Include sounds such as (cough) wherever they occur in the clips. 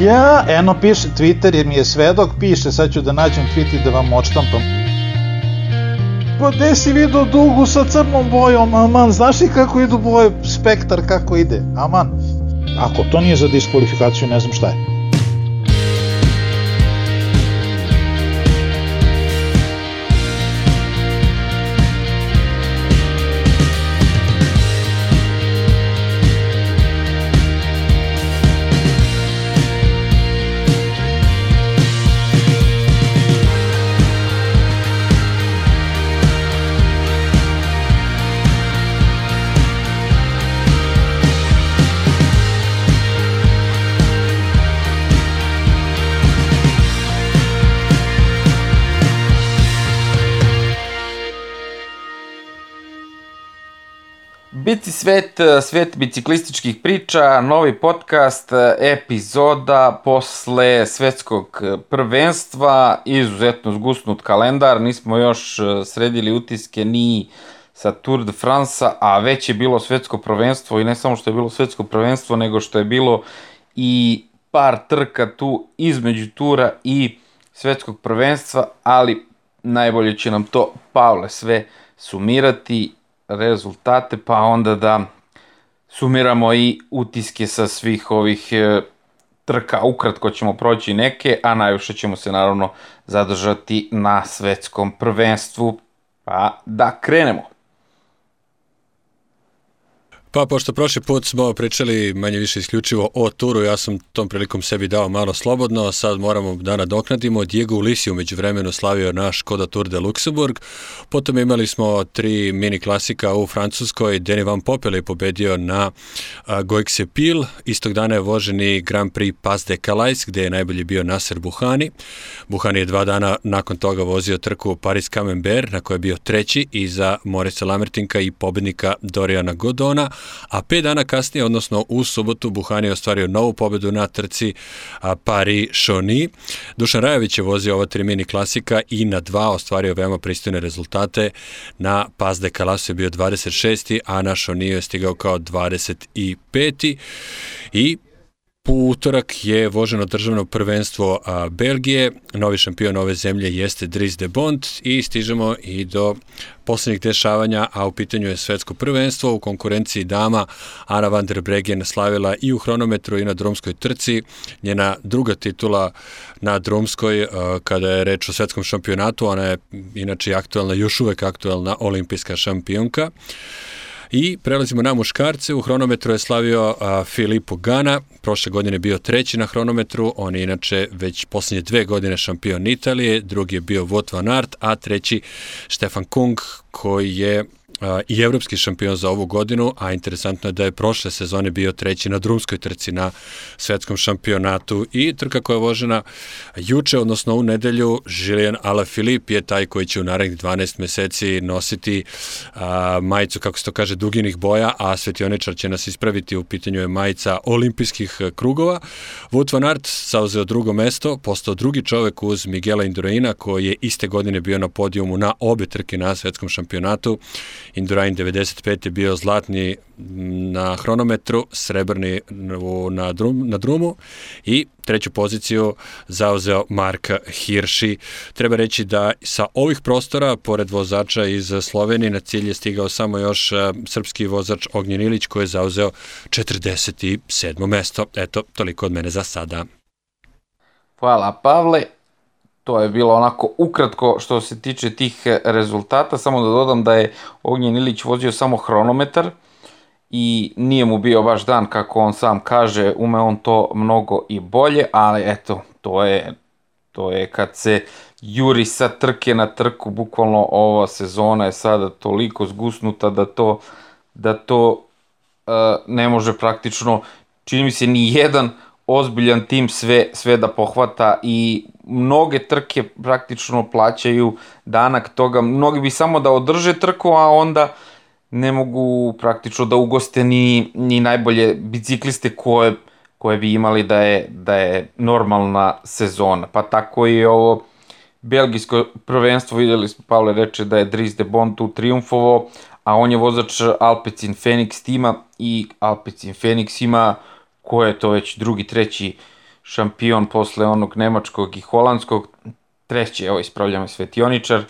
Ja, eno piše, Twitter mi je svedok, piše, sad ću da nađem tweet i da vam odštampam. Pa gde si vidio dugu sa crnom bojom, aman, znaš li kako idu boje, spektar kako ide, aman. Ako to nije za diskvalifikaciju, ne znam šta je. Biti svet, svet biciklističkih priča, novi podcast, epizoda posle svetskog prvenstva, izuzetno zgusnut kalendar, nismo još sredili utiske ni sa Tour de France, a već je bilo svetsko prvenstvo i ne samo što je bilo svetsko prvenstvo, nego što je bilo i par trka tu između tura i svetskog prvenstva, ali najbolje će nam to Pavle sve sumirati rezultate, pa onda da sumiramo i utiske sa svih ovih e, trka. Ukratko ćemo proći neke, a najviše ćemo se naravno zadržati na svetskom prvenstvu. Pa da krenemo. Pa, pošto prošli put smo pričali manje više isključivo o turu, ja sam tom prilikom sebi dao malo slobodno, sad moramo da nadoknadimo. Diego Ulisi umeđu vremenu slavio naš Škoda Tour de Luxemburg, potom imali smo tri mini klasika u Francuskoj, Denis Van Poppel je pobedio na Goixe Pil, istog dana je voženi Grand Prix Pas de Calais, gde je najbolji bio Nasser Buhani. Buhani je dva dana nakon toga vozio trku Paris Camembert, na kojoj je bio treći, iza Morisa Lamertinka i pobednika Doriana Godona, a pet dana kasnije, odnosno u subotu, Buhani je ostvario novu pobedu na trci Paris-Chauny. Dušan Rajović je vozio ova tri mini klasika i na dva ostvario veoma pristojne rezultate. Na Pas de Calasu je bio 26. a na Chauny je stigao kao 25. I U utorak je voženo državno prvenstvo a, Belgije, novi šampion ove zemlje jeste Dries de Bond i stižemo i do poslednjih dešavanja, a u pitanju je svetsko prvenstvo u konkurenciji dama. Ana van der Bregen slavila i u hronometru i na drumskoj trci. Njena druga titula na drumskoj kada je reč o svetskom šampionatu, ona je inače aktualna, još uvek aktualna olimpijska šampionka. I prelazimo na muškarce. U hronometru je slavio a, Filipo Gana. Prošle godine bio treći na hronometru. On je inače već poslednje dve godine šampion Italije. Drugi je bio Vot van Aert, a treći Stefan Kung koji je i evropski šampion za ovu godinu, a interesantno je da je prošle sezone bio treći na drumskoj trci na svetskom šampionatu i trka koja je vožena juče, odnosno u nedelju, Julien Alaphilippe je taj koji će u narednih 12 meseci nositi a, majicu, kako se to kaže, duginih boja, a svetioničar će nas ispraviti u pitanju je majica olimpijskih krugova. Wout van Aert sauzeo drugo mesto, postao drugi čovek uz Miguela Induraina koji je iste godine bio na podijumu na obe trke na svetskom šampionatu Indurain 95 je bio zlatni na hronometru, srebrni na, drum, na drumu i treću poziciju zauzeo Mark Hirši. Treba reći da sa ovih prostora, pored vozača iz Slovenije, na cilj je stigao samo još e, srpski vozač Ognjen Ilić koji je zauzeo 47. mesto. Eto, toliko od mene za sada. Hvala Pavle to je bilo onako ukratko što se tiče tih rezultata, samo da dodam da je Ognjen Ilić vozio samo hronometar i nije mu bio baš dan kako on sam kaže, ume on to mnogo i bolje, ali eto, to je, to je kad se juri sa trke na trku, bukvalno ova sezona je sada toliko zgusnuta da to, da to uh, ne može praktično, čini mi se ni jedan ozbiljan tim sve, sve da pohvata i mnoge trke praktično plaćaju danak toga. Mnogi bi samo da održe trku, a onda ne mogu praktično da ugoste ni, ni najbolje bicikliste koje, koje bi imali da je, da je normalna sezona. Pa tako i ovo belgijsko prvenstvo, videli smo, Pavle reče da je Dries de Bond tu triumfovo, a on je vozač Alpecin Phoenix tima i Alpecin Phoenix ima ko je to već drugi, treći šampion posle onog nemačkog i holandskog, treći, evo ispravljamo svetioničar,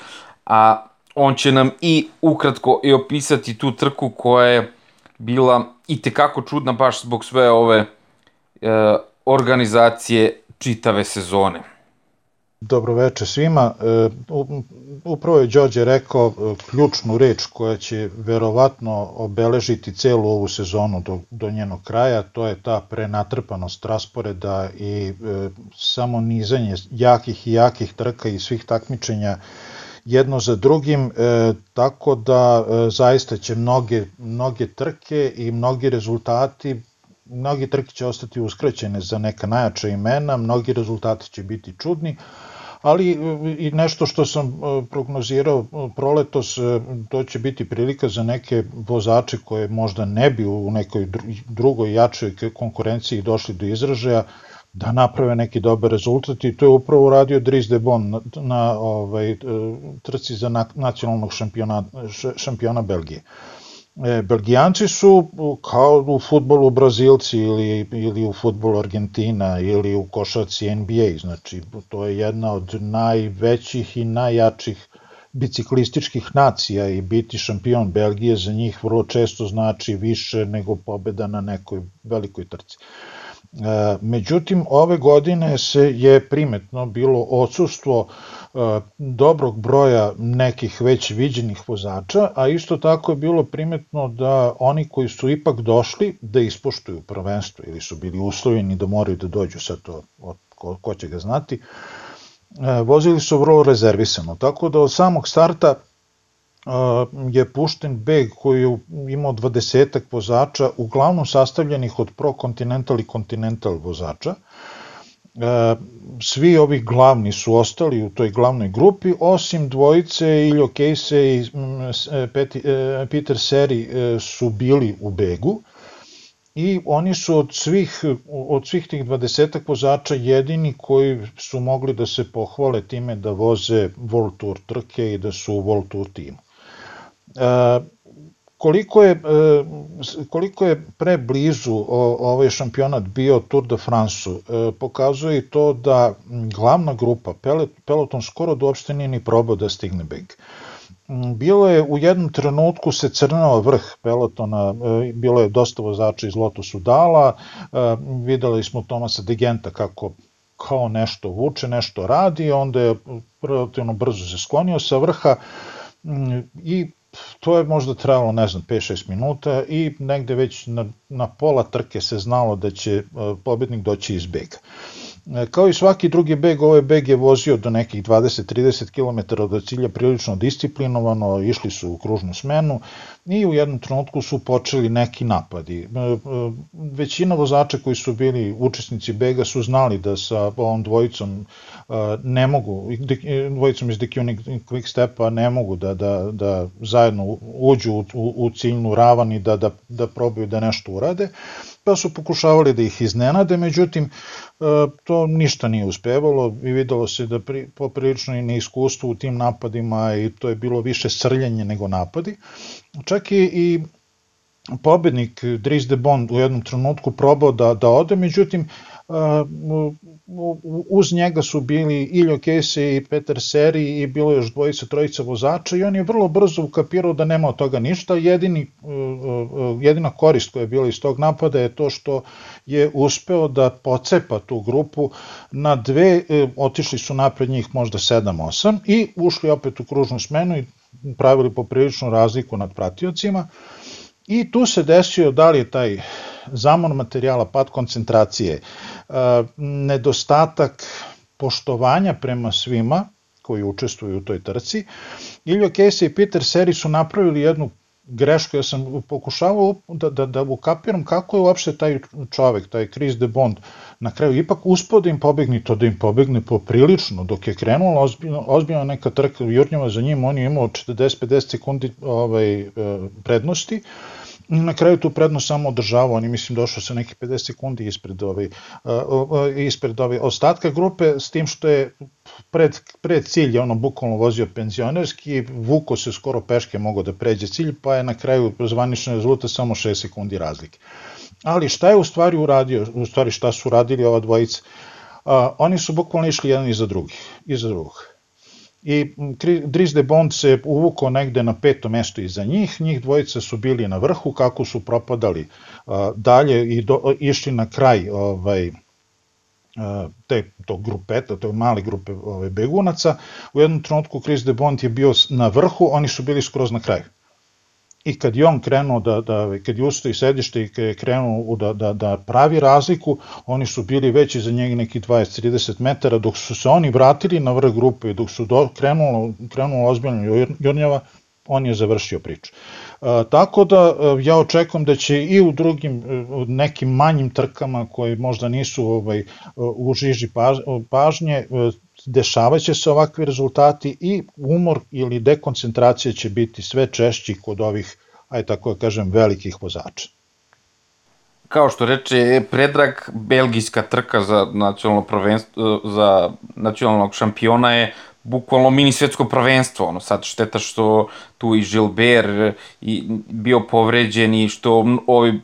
a on će nam i ukratko i opisati tu trku koja je bila i tekako čudna baš zbog sve ove e, organizacije čitave sezone. Dobro veče svima. E, upravo je Đorđe rekao e, ključnu reč koja će verovatno obeležiti celu ovu sezonu do, do njenog kraja, to je ta prenatrpanost rasporeda i e, samo nizanje jakih i jakih trka i svih takmičenja jedno za drugim, e, tako da e, zaista će mnoge, mnoge trke i mnogi rezultati mnogi trke će ostati uskraćene za neka najjača imena, mnogi rezultati će biti čudni, ali i nešto što sam e, prognozirao e, proletos, e, to će biti prilika za neke vozače koje možda ne bi u nekoj drugoj jačoj konkurenciji došli do izražaja, da naprave neki dobar rezultat i to je upravo uradio Dries de Bon na, na ovaj, trci za nacionalnog šampiona, šampiona Belgije. E, Belgijanci su kao u futbolu Brazilci ili, ili u futbolu Argentina ili u košarci NBA, znači to je jedna od najvećih i najjačih biciklističkih nacija i biti šampion Belgije za njih vrlo često znači više nego pobeda na nekoj velikoj trci. E, međutim, ove godine se je primetno bilo odsustvo e, dobrog broja nekih već viđenih vozača, a isto tako je bilo primetno da oni koji su ipak došli da ispoštuju prvenstvo ili su bili uslovljeni da moraju da dođu, sad to ko, ko će ga znati, e, vozili su vrlo rezervisano, tako da od samog starta je pušten beg koji je imao 20 vozača, uglavnom sastavljenih od Pro Continental i Continental vozača. Svi ovi glavni su ostali u toj glavnoj grupi, osim dvojice Iljo Kejse i e, Peter Seri e, su bili u begu i oni su od svih, od svih tih 20 vozača jedini koji su mogli da se pohvale time da voze World Tour trke i da su u World Tour timu. E, koliko je, e, koliko je pre blizu ovaj šampionat bio Tour de France, e, pokazuje i to da glavna grupa, peloton skoro da uopšte nije ni probao da stigne beg. Bilo je u jednom trenutku se crnao vrh pelotona, bilo je dosta vozača iz Lotus Udala, videli smo Tomasa Degenta kako kao nešto vuče, nešto radi, onda je relativno brzo se sklonio sa vrha i to je možda trajalo, ne znam, 5-6 minuta i negde već na, na pola trke se znalo da će e, pobednik doći iz bega. E, kao i svaki drugi beg, ovaj beg je vozio do nekih 20-30 km od cilja prilično disciplinovano, išli su u kružnu smenu i u jednom trenutku su počeli neki napadi. E, većina vozača koji su bili učesnici bega su znali da sa ovom dvojicom ne mogu, dvojicom iz Decunic Quick Stepa ne mogu da, da, da zajedno uđu u, u ciljnu ravan i da, da, da probaju da nešto urade, pa su pokušavali da ih iznenade, međutim to ništa nije uspevalo i videlo se da pri, poprilično i neiskustvo u tim napadima i to je bilo više srljanje nego napadi. Čak i, i pobednik Dries de Bond u jednom trenutku probao da, da ode, međutim uz njega su bili Iljo Kese i Peter Seri i bilo još dvojica, trojica vozača i on je vrlo brzo ukapirao da nema od toga ništa. Jedini, jedina korist koja je bila iz tog napada je to što je uspeo da pocepa tu grupu na dve, e, otišli su napred njih možda 7-8 i ušli opet u kružnu smenu i pravili popriličnu razliku nad pratiocima. I tu se desio da li je taj zamor materijala, pad koncentracije, e, nedostatak poštovanja prema svima koji učestvuju u toj trci. Iljo Casey i Peter Seri su napravili jednu grešku, ja sam pokušavao da, da, da ukapiram kako je uopšte taj čovek, taj Chris de Bond, na kraju ipak uspio da im pobegne to da im pobegne poprilično, dok je krenula ozbiljno, ozbiljno neka trka Jurnjava za njim, on je imao 40-50 sekundi ovaj, e, prednosti, na kraju tu prednost samo održavao, oni mislim došao sa nekih 50 sekundi ispred ove, ispred ove ostatka grupe, s tim što je pred, pred cilj je ono bukvalno vozio penzionerski, vuko se skoro peške mogao da pređe cilj, pa je na kraju zvanični rezultat samo 6 sekundi razlike. Ali šta je u stvari uradio, u stvari šta su radili ova dvojica? a, oni su bukvalno išli jedan iza drugih, iza drugih. I Dries de Bond se uvukao negde na peto mesto iza njih, njih dvojica su bili na vrhu, kako su propadali dalje i do, išli na kraj ovaj, te to grupeta, to male grupe ove begunaca. U jednom trenutku Chris de Bond je bio na vrhu, oni su bili skroz na kraju. I kad je on krenuo da, da kad je ustao i sedište i kad je krenuo da, da, da pravi razliku, oni su bili već iza njega neki 20-30 metara, dok su se oni vratili na vrh grupe i dok su do, krenulo, krenulo ozbiljno jurnjava, on je završio priču. E, tako da e, ja očekujem da će i u drugim e, nekim manjim trkama koji možda nisu ovaj u žiži pažnje dešavaće se ovakvi rezultati i umor ili dekoncentracija će biti sve češći kod ovih, aj tako da kažem, velikih vozača. Kao što reče Predrag, belgijska trka za nacionalno prvenstvo, za nacionalnog šampiona je bukvalno mini svetsko prvenstvo, ono sad šteta što tu i Gilbert i bio povređen i što ovi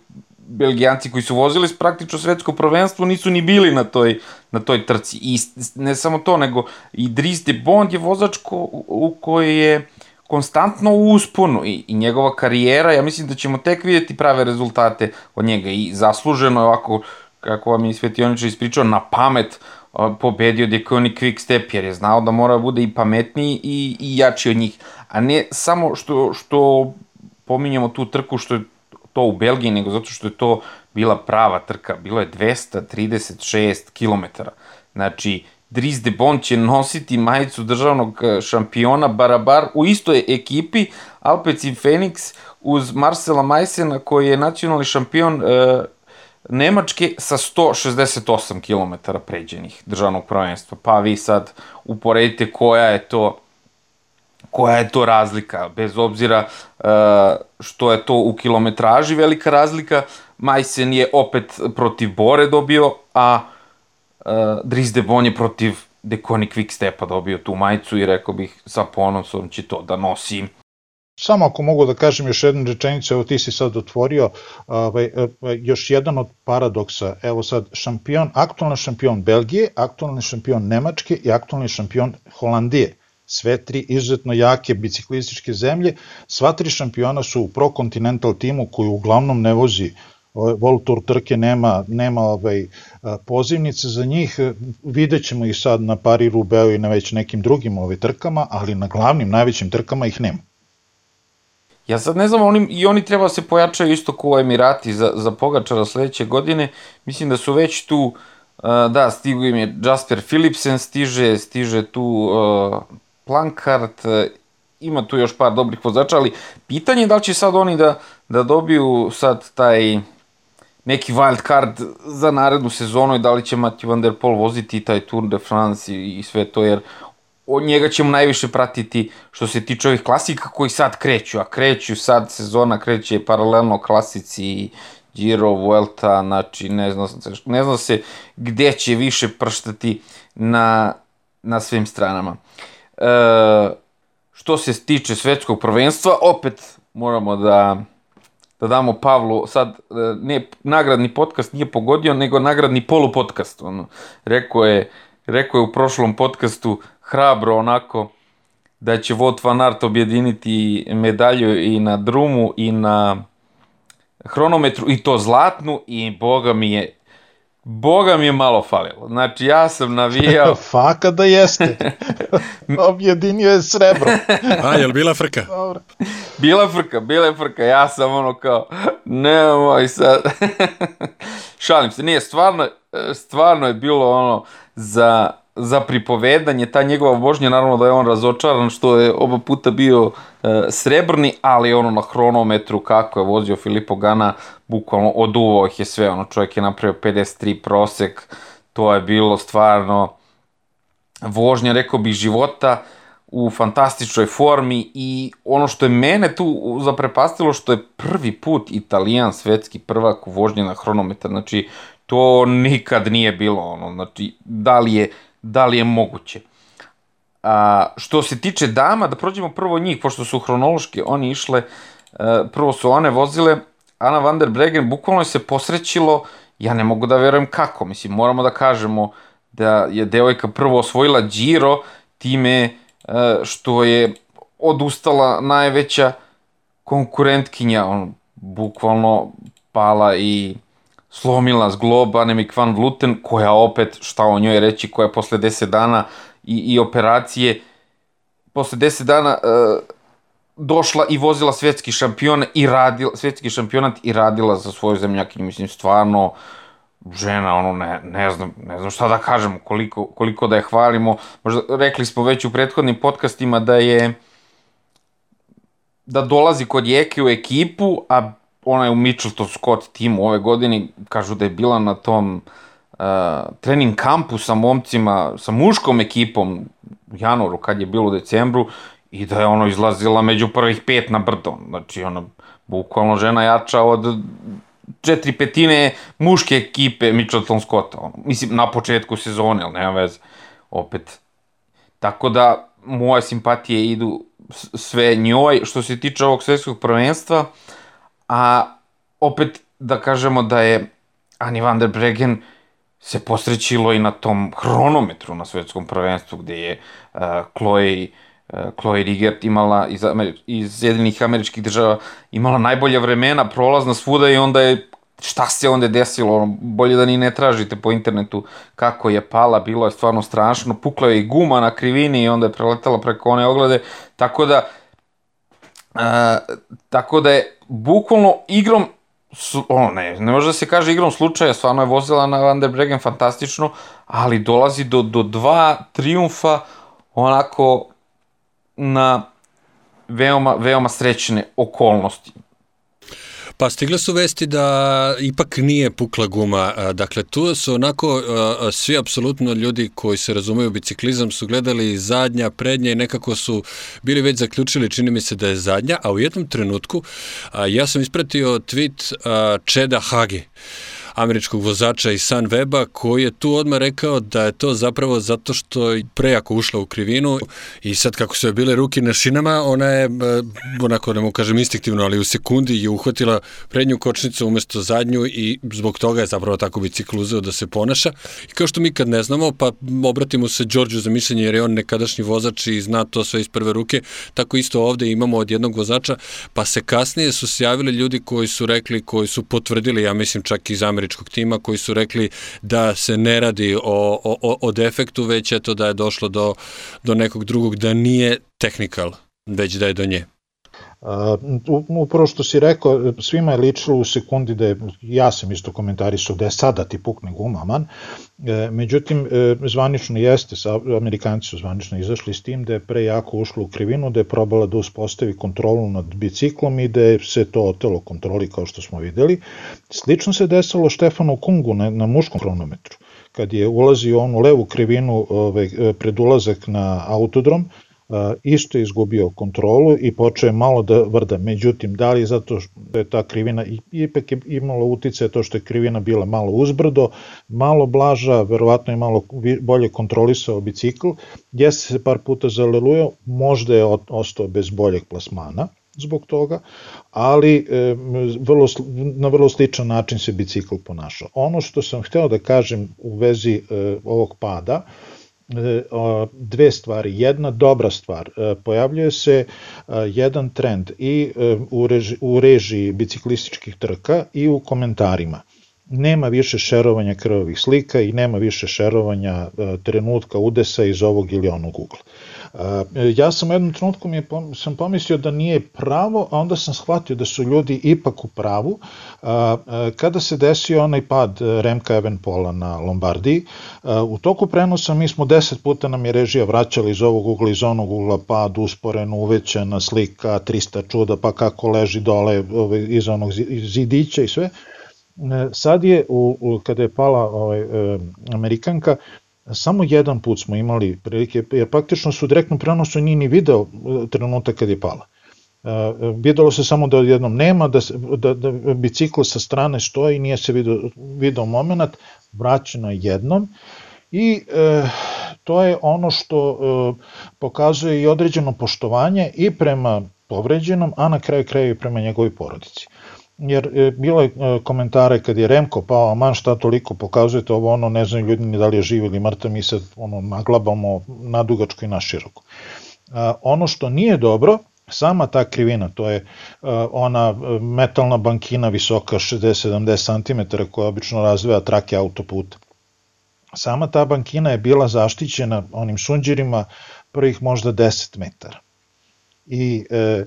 Belgijanci koji su vozili praktično svetsko prvenstvo nisu ni bili na toj, na toj trci. I ne samo to, nego i Dries de Bond je vozač ko, u koji je konstantno u usponu i, i njegova karijera, ja mislim da ćemo tek videti prave rezultate od njega i zasluženo je ovako, kako vam je Svetioničar ispričao, na pamet pobedio Dekoni Quick Step jer je znao da mora da bude i pametniji i, i jači od njih. A ne samo što, što pominjamo tu trku što je to u Belgiji, nego zato što je to bila prava trka. Bilo je 236 km. Znači, Dries de Bond će nositi majicu državnog e, šampiona Barabar u istoj ekipi Alpecin Phoenix uz Marcela Majsena koji je nacionalni šampion e, Nemačke sa 168 km pređenih državnog prvenstva. Pa vi sad uporedite koja je to koja je to razlika, bez obzira uh, što je to u kilometraži velika razlika, Majsen je opet protiv Bore dobio, a uh, Dries de Bon je protiv Dekoni Quickstepa dobio tu majicu i rekao bih sa ponosom će to da nosi. Samo ako mogu da kažem još jednu rečenicu, evo ti si sad otvorio, ovaj, još jedan od paradoksa, evo sad šampion, aktualni šampion Belgije, aktualni šampion Nemačke i aktualni šampion Holandije. Sve tri izuzetno jake biciklističke zemlje, sva tri šampiona su u Pro Continental timu koji uglavnom ne vozi World Tour trke nema, nema ovaj, pozivnice za njih, vidjet ćemo ih sad na Pari Rubeu i na već nekim drugim ovaj, trkama, ali na glavnim, najvećim trkama ih nema. Ja sad ne znam, oni, i oni treba da se pojačaju isto kao Emirati za, za Pogačara sledeće godine. Mislim da su već tu, da, stigu im je Jasper Philipsen, stiže, stiže tu Plankart, ima tu još par dobrih vozača, ali pitanje je da li će sad oni da, da dobiju sad taj neki wild card za narednu sezonu i da li će Matthew Van Der Poel voziti taj Tour de France i, i sve to, jer od njega ćemo najviše pratiti što se tiče ovih klasika koji sad kreću, a kreću sad sezona kreće paralelno klasici Giro, Vuelta, znači ne zna, ne zna se gde će više prštati na, na svim stranama. E, što se tiče svetskog prvenstva, opet moramo da da damo Pavlu, sad ne, nagradni podcast nije pogodio, nego nagradni polupodcast. Ono, rekao je, rekao je u prošlom podcastu hrabro onako da će Vot Van Aert objediniti medalju i na drumu i na hronometru i to zlatnu i boga mi je Boga mi je malo falilo. Znači, ja sam navijao... (laughs) Faka da jeste. (laughs) Objedinio je srebro. (laughs) A, je li bila frka? Dobro. Bila frka, bila je frka. Ja sam ono kao, nemoj sad. Šalim se, nije, stvarno, stvarno je bilo ono za za pripovedanje, ta njegova vožnja, naravno da je on razočaran što je oba puta bio e, srebrni, ali ono na hronometru kako je vozio Filipo Gana, bukvalno oduvao ih je sve, ono čovjek je napravio 53 prosek, to je bilo stvarno vožnja, rekao bih, života u fantastičnoj formi i ono što je mene tu zaprepastilo što je prvi put italijan svetski prvak u vožnji na hronometar, znači to nikad nije bilo ono, znači da li je da li je moguće. A, što se tiče dama, da prođemo prvo njih, pošto su hronološki oni išle, e, prvo su one vozile, Ana van der Bregen bukvalno se posrećilo, ja ne mogu da verujem kako, mislim, moramo da kažemo da je devojka prvo osvojila Giro time e, što je odustala najveća konkurentkinja, on bukvalno pala i slomila zglob Annemiek van Vluten, koja opet, šta o njoj reći, koja posle 10 dana i, i operacije, posle 10 dana uh, došla i vozila svetski šampion i radila, svetski šampionat i radila za svoju zemljakinju, mislim, stvarno, žena, ono, ne, ne znam, ne znam šta da kažem, koliko, koliko da je hvalimo, možda rekli smo već u prethodnim podcastima da je da dolazi kod Jeke u ekipu, a ona je u Mitchelton Scott timu ove godine, kažu da je bila na tom uh, trening kampu sa momcima, sa muškom ekipom u januaru, kad je bilo u decembru, i da je ono izlazila među prvih pet na brdo. Znači, ona, bukvalno žena jača od četiri petine muške ekipe Mitchelton Scotta. Ono. Mislim, na početku sezone, ali nema veze. Opet. Tako da, moje simpatije idu sve njoj. Što se tiče ovog svetskog prvenstva, a opet da kažemo da je Ani van der Bregen se posrećilo i na tom hronometru na svetskom prvenstvu gde je uh, Chloe Chloe Rigert imala iz, iz jedinih američkih država imala najbolja vremena, prolazna svuda i onda je šta se onda desilo, bolje da ni ne tražite po internetu kako je pala, bilo je stvarno strašno, pukla je i guma na krivini i onda je preletala preko one oglede, tako da uh, tako da je bukvalno igrom su, ono, ne, ne može da se kaže igrom slučaja, stvarno je vozila na Van der Bregen fantastično, ali dolazi do, do dva triumfa onako na veoma, veoma srećne okolnosti. Pa stigle su vesti da ipak nije pukla guma. Dakle, tu su onako svi apsolutno ljudi koji se razumeju biciklizam su gledali zadnja, prednja i nekako su bili već zaključili, čini mi se da je zadnja, a u jednom trenutku ja sam ispratio tweet Čeda Hage američkog vozača i San Weba koji je tu odmah rekao da je to zapravo zato što je prejako ušla u krivinu i sad kako su je bile ruke na šinama, ona je, e, onako ne mogu kažem instiktivno, ali u sekundi je uhvatila prednju kočnicu umesto zadnju i zbog toga je zapravo tako bicikl uzeo da se ponaša. I kao što mi kad ne znamo, pa obratimo se Đorđu za mišljenje jer je on nekadašnji vozač i zna to sve iz prve ruke, tako isto ovde imamo od jednog vozača, pa se kasnije su se javili ljudi koji su rekli, koji su potvrdili, ja mislim čak iz Američkog američkog tima koji su rekli da se ne radi o, o, o defektu, već eto da je došlo do, do nekog drugog, da nije technical, već da je do nje. Uh, upravo što si rekao, svima je ličilo u sekundi da je, ja sam isto komentarisao da je sada ti pukne guma, man. E, međutim, e, zvanično jeste, Amerikanci su zvanično izašli s tim da je pre jako ušlo u krivinu, da je probala da uspostavi kontrolu nad biciklom i da je se to otelo kontroli kao što smo videli. Slično se desilo Štefanu Kungu na, na muškom kronometru kad je ulazio on u levu krivinu ovaj, pred ulazak na autodrom, isto izgubio kontrolu i počeo je malo da vrda. Međutim, da li zato što je ta krivina, ipak je imalo utice to što je krivina bila malo uzbrdo, malo blaža, verovatno je malo bolje kontrolisao bicikl, jeste se par puta zalelujao, možda je ostao bez boljeg plasmana, zbog toga, ali e, vrlo, na vrlo sličan način se bicikl ponašao. Ono što sam hteo da kažem u vezi e, ovog pada, E, dve stvari. Jedna dobra stvar, e, pojavljuje se e, jedan trend i u režiji, u režiji biciklističkih trka i u komentarima. Nema više šerovanja krvovih slika i nema više šerovanja trenutka udesa iz ovog ili onog ugla. Ja sam u jednom trenutku mi je, sam pomislio da nije pravo, a onda sam shvatio da su ljudi ipak u pravu. Kada se desio onaj pad Remka Evenpola na Lombardiji, u toku prenosa mi smo deset puta nam je režija vraćali iz ovog ugla, iz onog ugla, pad, usporen, uvećana slika, 300 čuda, pa kako leži dole ovaj, iz onog zidića i sve. E, sad je, u, u, kada je pala ovaj, e, Amerikanka, samo jedan put smo imali prilike, jer praktično su direktno prenosu nije ni video e, trenutak kad je pala. Uh, videlo se samo da jednom nema, da, da, da bicikl sa strane stoji, nije se video, video moment, vraćeno je jednom i uh, to je ono što uh, pokazuje i određeno poštovanje i prema povređenom, a na kraju kraju i prema njegovoj porodici. Jer e, bilo je e, komentare kad je Remko pao, man šta toliko pokazujete ovo ono, ne znam ljudi ni da li je živ ili mrtav, mi se ono, naglabamo na dugačko i na široko. A, ono što nije dobro, sama ta krivina, to je ona metalna bankina visoka 60-70 cm koja obično razvoja trake autoputa. Sama ta bankina je bila zaštićena onim sunđirima prvih možda 10 metara i e,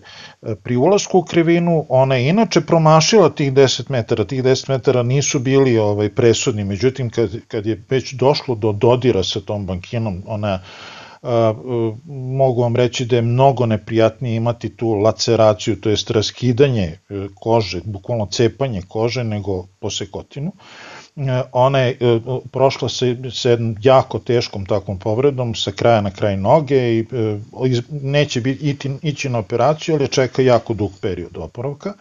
pri ulasku u krivinu ona je inače promašila tih 10 metara, tih 10 metara nisu bili ovaj presudni, međutim kad, kad je već došlo do dodira sa tom bankinom, ona a, mogu vam reći da je mnogo neprijatnije imati tu laceraciju, to jest raskidanje e, kože, bukvalno cepanje kože nego posekotinu. E, ona je e, prošla sa, sa jednom jako teškom takvom povredom sa kraja na kraj noge i neće biti iti, ići na operaciju, ali čeka jako dug period oporavka.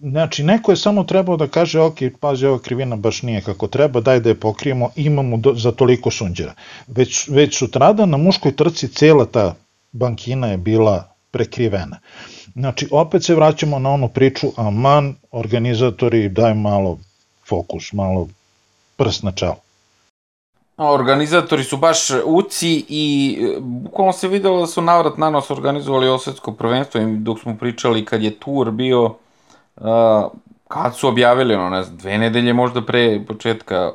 Znači, neko je samo trebao da kaže, ok, pazi, ova krivina baš nije kako treba, daj da je pokrijemo, imamo do, za toliko sunđera. Već, već sutrada na muškoj trci cela ta bankina je bila prekrivena. Znači, opet se vraćamo na onu priču, aman, organizatori, daj malo fokus, malo prst na čelo. Organizatori su baš uci i e, bukvalno se videlo da su navrat na nos organizovali osvetsko prvenstvo i dok smo pričali kad je tur bio uh, kad su objavili, ono, ne znam, dve nedelje možda pre početka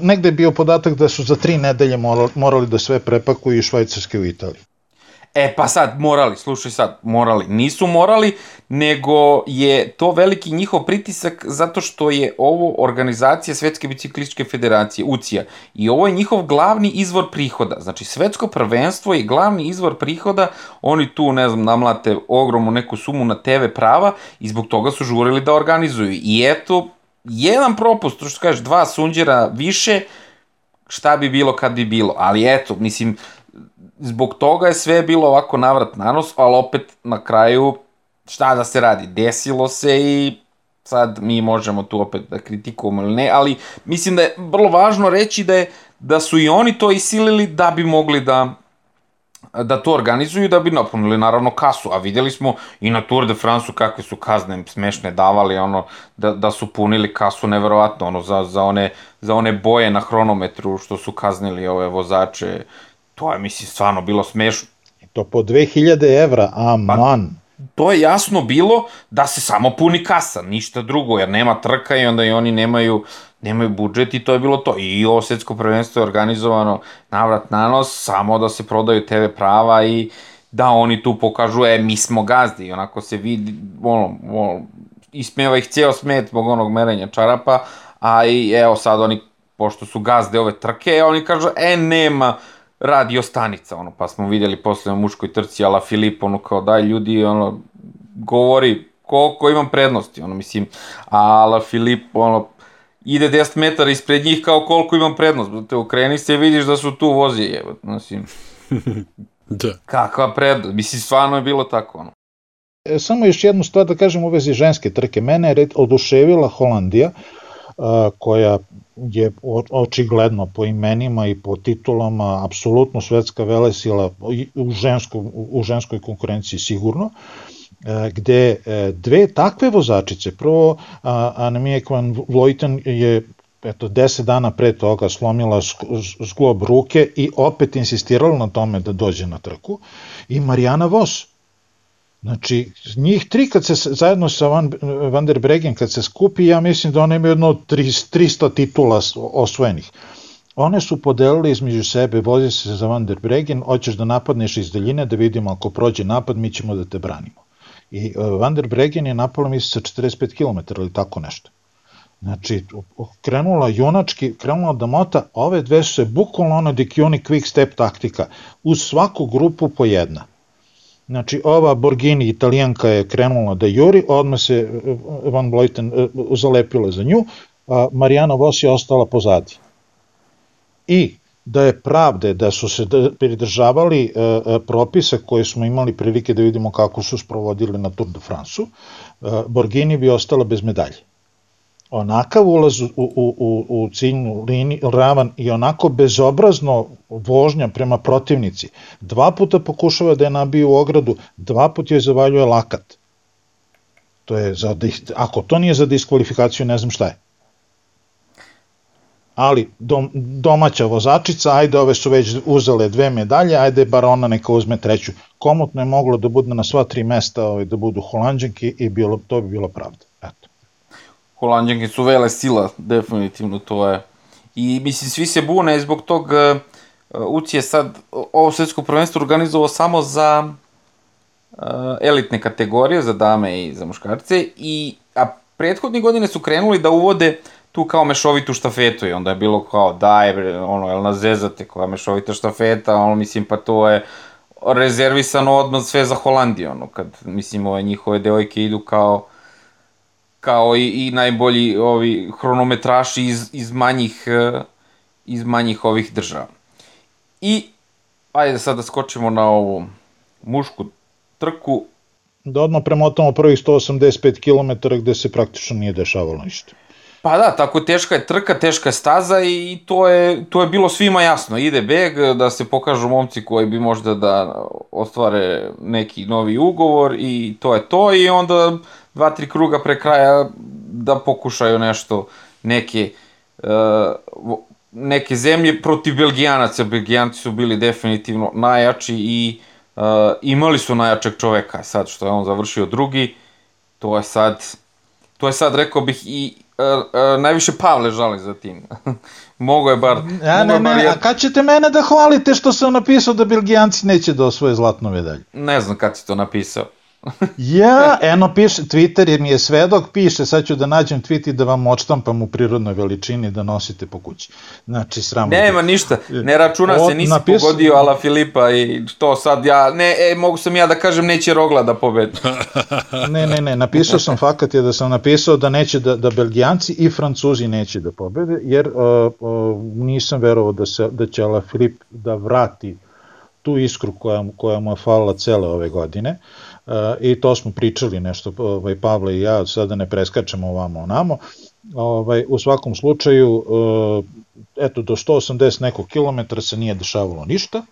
Negde je bio podatak da su za tri nedelje morali da sve prepakuju i Švajcarske u Italiji. E pa sad, morali, slušaj sad, morali. Nisu morali, nego je to veliki njihov pritisak zato što je ovo organizacija Svetske biciklističke federacije, UCIA, i ovo je njihov glavni izvor prihoda. Znači, svetsko prvenstvo je glavni izvor prihoda, oni tu, ne znam, namlate ogromnu neku sumu na TV prava i zbog toga su žurili da organizuju. I eto, jedan propust, što kažeš, dva sunđera više, šta bi bilo kad bi bilo. Ali eto, mislim, zbog toga je sve bilo ovako navrat na nos, ali opet na kraju šta da se radi, desilo se i sad mi možemo tu opet da kritikujemo ili ne, ali mislim da je vrlo važno reći da je da su i oni to isilili da bi mogli da da to organizuju da bi napunili naravno kasu, a videli smo i na Tour de France kakve su kazne smešne davali, ono, da, da su punili kasu neverovatno, ono, za, za, one, za one boje na hronometru što su kaznili ove vozače, To je, mislim, stvarno bilo smešno. To po 2000 evra, aman. Pa, to je jasno bilo da se samo puni kasa, ništa drugo, jer nema trka i onda i oni nemaju, nemaju budžet i to je bilo to. I ovo svetsko prvenstvo je organizovano navrat na nos, samo da se prodaju TV prava i da oni tu pokažu, e, mi smo gazdi, i onako se vidi, ono, ono ismeva ih cijel smet zbog onog merenja čarapa, a i evo sad oni, pošto su gazde ove trke, oni kažu, e, nema, radio stanica, ono, pa smo videli posle na muškoj trci Ala Filip, ono, kao daj ljudi, ono, govori koliko imam prednosti, ono, mislim, Ala Filip, ono, ide 10 metara ispred njih kao koliko imam prednost, te okreni se i vidiš da su tu vozi, evo, mislim, (laughs) da. kakva prednost, mislim, stvarno je bilo tako, ono. E, samo još jednu stvar da kažem u vezi ženske trke, mene je oduševila Holandija, koja je očigledno po imenima i po titulama apsolutno svetska velesila u, žensko, u ženskoj konkurenciji sigurno, e, gde e, dve takve vozačice, prvo Annemiek van Vleuten je eto, 10 dana pre toga slomila zglob ruke i opet insistirala na tome da dođe na trku, i Marijana Vos, Znači, njih tri kad se zajedno sa Van, Van der Bregen kad se skupi, ja mislim da one imaju jedno 300 titula osvojenih. One su podelili između sebe, vozi se za Van der Bregen, hoćeš da napadneš iz daljine, da vidimo ako prođe napad, mi ćemo da te branimo. I uh, Van der Bregen je napala mislim sa 45 km ili tako nešto. Znači, krenula junački, krenula da mota, ove dve su se bukvalno ono Dikioni quick step taktika, uz svaku grupu po jedna. Znači, ova Borghini italijanka je krenula da juri, odmah se eh, Van Vleuten eh, zalepila za nju, a Marijana Vos je ostala pozadi. I da je pravde da su se pridržavali eh, propisa koje smo imali prilike da vidimo kako su sprovodili na Tour de France-u, Borghini bi ostala bez medalje onakav ulaz u, u, u, u ciljnu liniju, ravan i onako bezobrazno vožnja prema protivnici. Dva puta pokušava da je nabije u ogradu, dva puta je zavaljuje lakat. To je za, ako to nije za diskvalifikaciju, ne znam šta je. Ali dom, domaća vozačica, ajde ove su već uzele dve medalje, ajde bar ona neka uzme treću. Komotno je moglo da bude na sva tri mesta ovaj, da budu holandžanki i bilo, to bi bilo pravda. Eto. Holandjanke su vele sila, definitivno to je. I mislim, svi se bune zbog tog uh, UCI je sad ovo svetsko prvenstvo organizovao samo za uh, elitne kategorije, za dame i za muškarce, i, a prethodne godine su krenuli da uvode tu kao mešovitu štafetu i onda je bilo kao daj, bre, ono, jel na zezate, koja mešovita štafeta, ono, mislim, pa to je rezervisano odmah sve za Holandiju, ono, kad, mislim, ove njihove devojke idu kao kao i, i najbolji ovi hronometraši iz, iz manjih eh, iz manjih ovih država. I ajde sad da skočimo na ovu mušku trku. Da odmah premotamo prvih 185 km gde se praktično nije dešavalo ništa. Pa da, tako teška je trka, teška je staza i to je, to je bilo svima jasno. Ide beg, da se pokažu momci koji bi možda da ostvare neki novi ugovor i to je to i onda dva, tri kruga pre kraja da pokušaju nešto, neke, uh, neke zemlje protiv Belgijanaca. Belgijanci su bili definitivno najjači i uh, imali su najjačeg čoveka. Sad što je on završio drugi, to je sad, to je sad rekao bih i uh, uh, najviše Pavle žali za tim. (laughs) mogo je bar... Ja, ne, ne, ne, a kad ćete mene da hvalite što sam napisao da Belgijanci neće da osvoje zlatnu medalju? Ne znam kad si to napisao. Ja, eno piše, Twitter mi je svedok, piše, sad ću da nađem tweet i da vam odštampam u prirodnoj veličini da nosite po kući. Znači, sramo. Nema ništa, ne računa se, nisi napis... pogodio Ala Filipa i to sad ja, ne, e, mogu sam ja da kažem neće Rogla da pobedi. (laughs) ne, ne, ne, napisao sam, fakat je da sam napisao da neće da, da Belgijanci i Francuzi neće da pobede, jer uh, uh, nisam verovao da, se, da će Ala Filip da vrati tu iskru koja, koja mu je falila cele ove godine. Uh, i to smo pričali nešto, ovaj, Pavle i ja, sada ne preskačemo ovamo onamo, ovaj, u svakom slučaju, e, eto, do 180 nekog kilometra se nije dešavalo ništa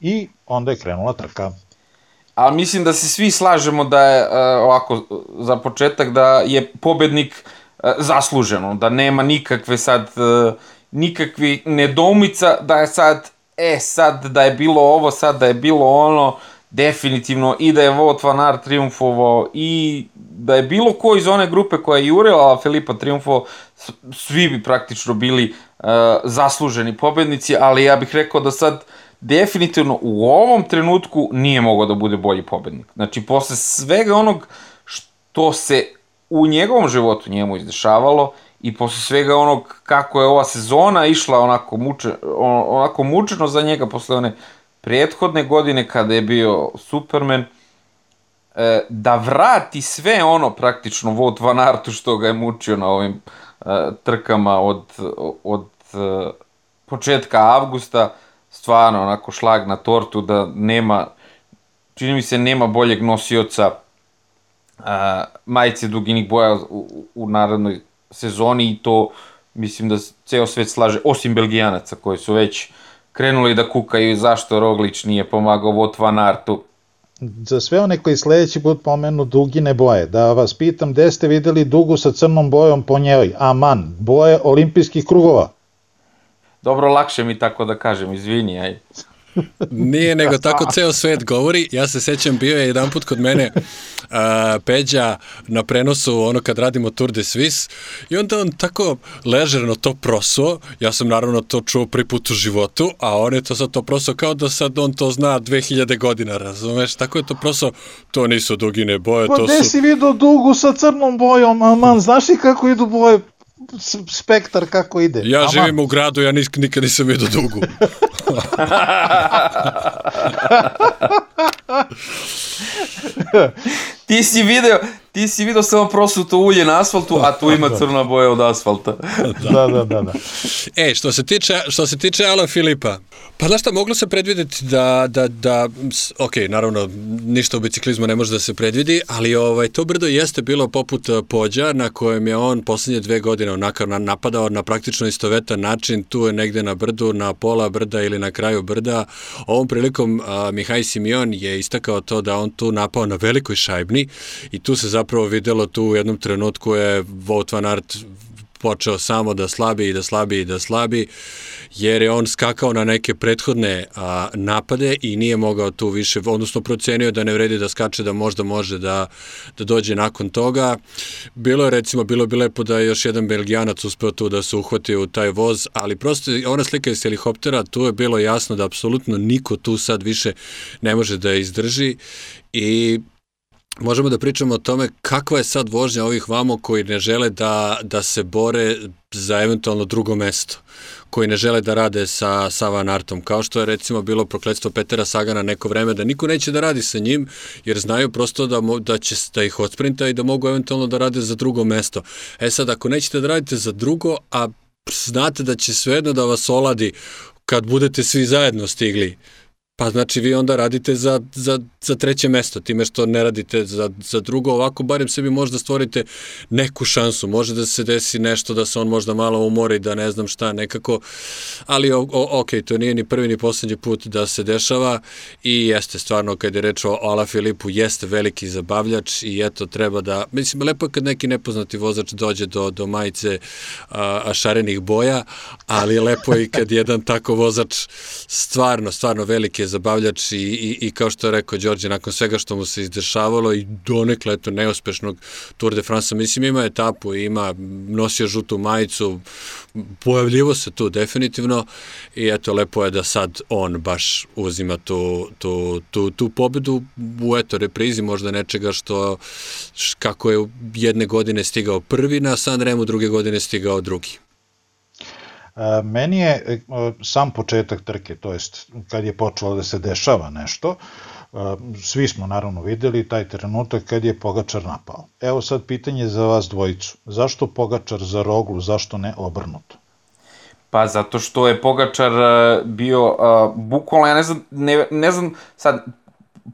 i onda je krenula trka. A mislim da se svi slažemo da je, e, ovako, za početak, da je pobednik e, zasluženo, da nema nikakve sad, nikakvi nedoumica da je sad, e, sad da je bilo ovo, sad da je bilo ono, definitivno i da je Wout van Aert triumfovao i da je bilo ko iz one grupe koja je jurila Filipa triumfovao, svi bi praktično bili uh, zasluženi pobednici, ali ja bih rekao da sad definitivno u ovom trenutku nije mogao da bude bolji pobednik. Znači, posle svega onog što se u njegovom životu njemu izdešavalo i posle svega onog kako je ova sezona išla onako, muče, onako mučeno za njega posle one prethodne godine kada je bio Superman, e, da vrati sve ono praktično Vought Van Artu što ga je mučio na ovim e, trkama od, od e, početka avgusta, stvarno onako šlag na tortu da nema, čini mi se nema boljeg nosioca majice duginih boja u, u narodnoj sezoni i to mislim da ceo svet slaže, osim Belgijanaca koji su već krenuli da kukaju zašto Roglić nije pomagao Vot Van Artu. Za sve one koji sledeći put pomenu dugine boje, da vas pitam gde ste videli dugu sa crnom bojom po njoj? Aman, boje olimpijskih krugova. Dobro, lakše mi tako da kažem, izvini, aj. Nije, nego tako ceo svet govori. Ja se sećam, bio je jedan put kod mene uh, Peđa na prenosu, ono kad radimo Tour de Suisse, i onda on tako ležerno to prosuo. Ja sam naravno to čuo prvi put u životu, a on je to sad to prosuo kao da sad on to zna 2000 godina, razumeš? Tako je to prosuo, to nisu dugine boje, pa to su... Pa si vidio dugu sa crnom bojom, aman, znaš li kako idu boje spektar kako ide. Ja Ama. živim u gradu, ja nik, nikad nisam vidio dugu. (laughs) ti si video, ti si video samo prosuto ulje na asfaltu, a tu ima (laughs) crna boja od asfalta. (laughs) da, da, da, da. E, što se tiče, što se tiče Ala Filipa, pa znaš šta, moglo se predvideti da, da, da, ok, naravno, ništa u biciklizmu ne može da se predvidi, ali ovaj, to brdo jeste bilo poput eh, pođa na kojem je on poslednje dve godine onako napadao na praktično istovetan način, tu je negde na brdu, na pola brda ili na kraju brda. Ovom prilikom a, Mihaj Simion je istakao to da on tu napao na velikoj šajbni i tu se zapravo videlo tu u jednom trenutku je Wout van Aert počeo samo da slabi i da slabi i da slabi, jer je on skakao na neke prethodne a, napade i nije mogao tu više, odnosno procenio da ne vredi da skače, da možda može da, da dođe nakon toga. Bilo je recimo, bilo bi lepo da je još jedan belgijanac uspeo tu da se uhvati u taj voz, ali prosto ona slika iz helikoptera, tu je bilo jasno da apsolutno niko tu sad više ne može da izdrži i možemo da pričamo o tome kakva je sad vožnja ovih vamo koji ne žele da, da se bore za eventualno drugo mesto koji ne žele da rade sa, sa Van Artom, kao što je recimo bilo prokledstvo Petera Sagana neko vreme, da niko neće da radi sa njim, jer znaju prosto da, da će da ih odsprinta i da mogu eventualno da rade za drugo mesto. E sad, ako nećete da radite za drugo, a znate da će svejedno da vas oladi kad budete svi zajedno stigli, Pa znači vi onda radite za, za, za treće mesto, time što ne radite za, za drugo, ovako barem sebi možda stvorite neku šansu, može da se desi nešto da se on možda malo umori, da ne znam šta, nekako, ali o, o, ok, to nije ni prvi ni poslednji put da se dešava. I jeste stvarno kad je reč o Ala Filipu, jeste veliki zabavljač i eto treba da, mislim, lepo je kad neki nepoznati vozač dođe do, do majice a, a šarenih boja, ali lepo je i kad jedan tako vozač stvarno, stvarno veliki zabavljač i, i, i kao što je rekao Đorđe, nakon svega što mu se izdešavalo i donekle eto neuspešnog Tour de France, mislim ima etapu, ima, nosio žutu majicu, pojavljivo se tu definitivno i eto lepo je da sad on baš uzima tu, tu, tu, tu pobedu u eto reprizi možda nečega što kako je jedne godine stigao prvi na Sanremu, druge godine stigao drugi. E, meni je e, sam početak trke, to jest kad je počelo da se dešava nešto, e, svi smo naravno videli taj trenutak kad je Pogačar napao. Evo sad pitanje za vas dvojicu. Zašto Pogačar za roglu, zašto ne obrnuto? Pa zato što je Pogačar bio uh, bukvalno, ja ne znam, ne, ne znam sad,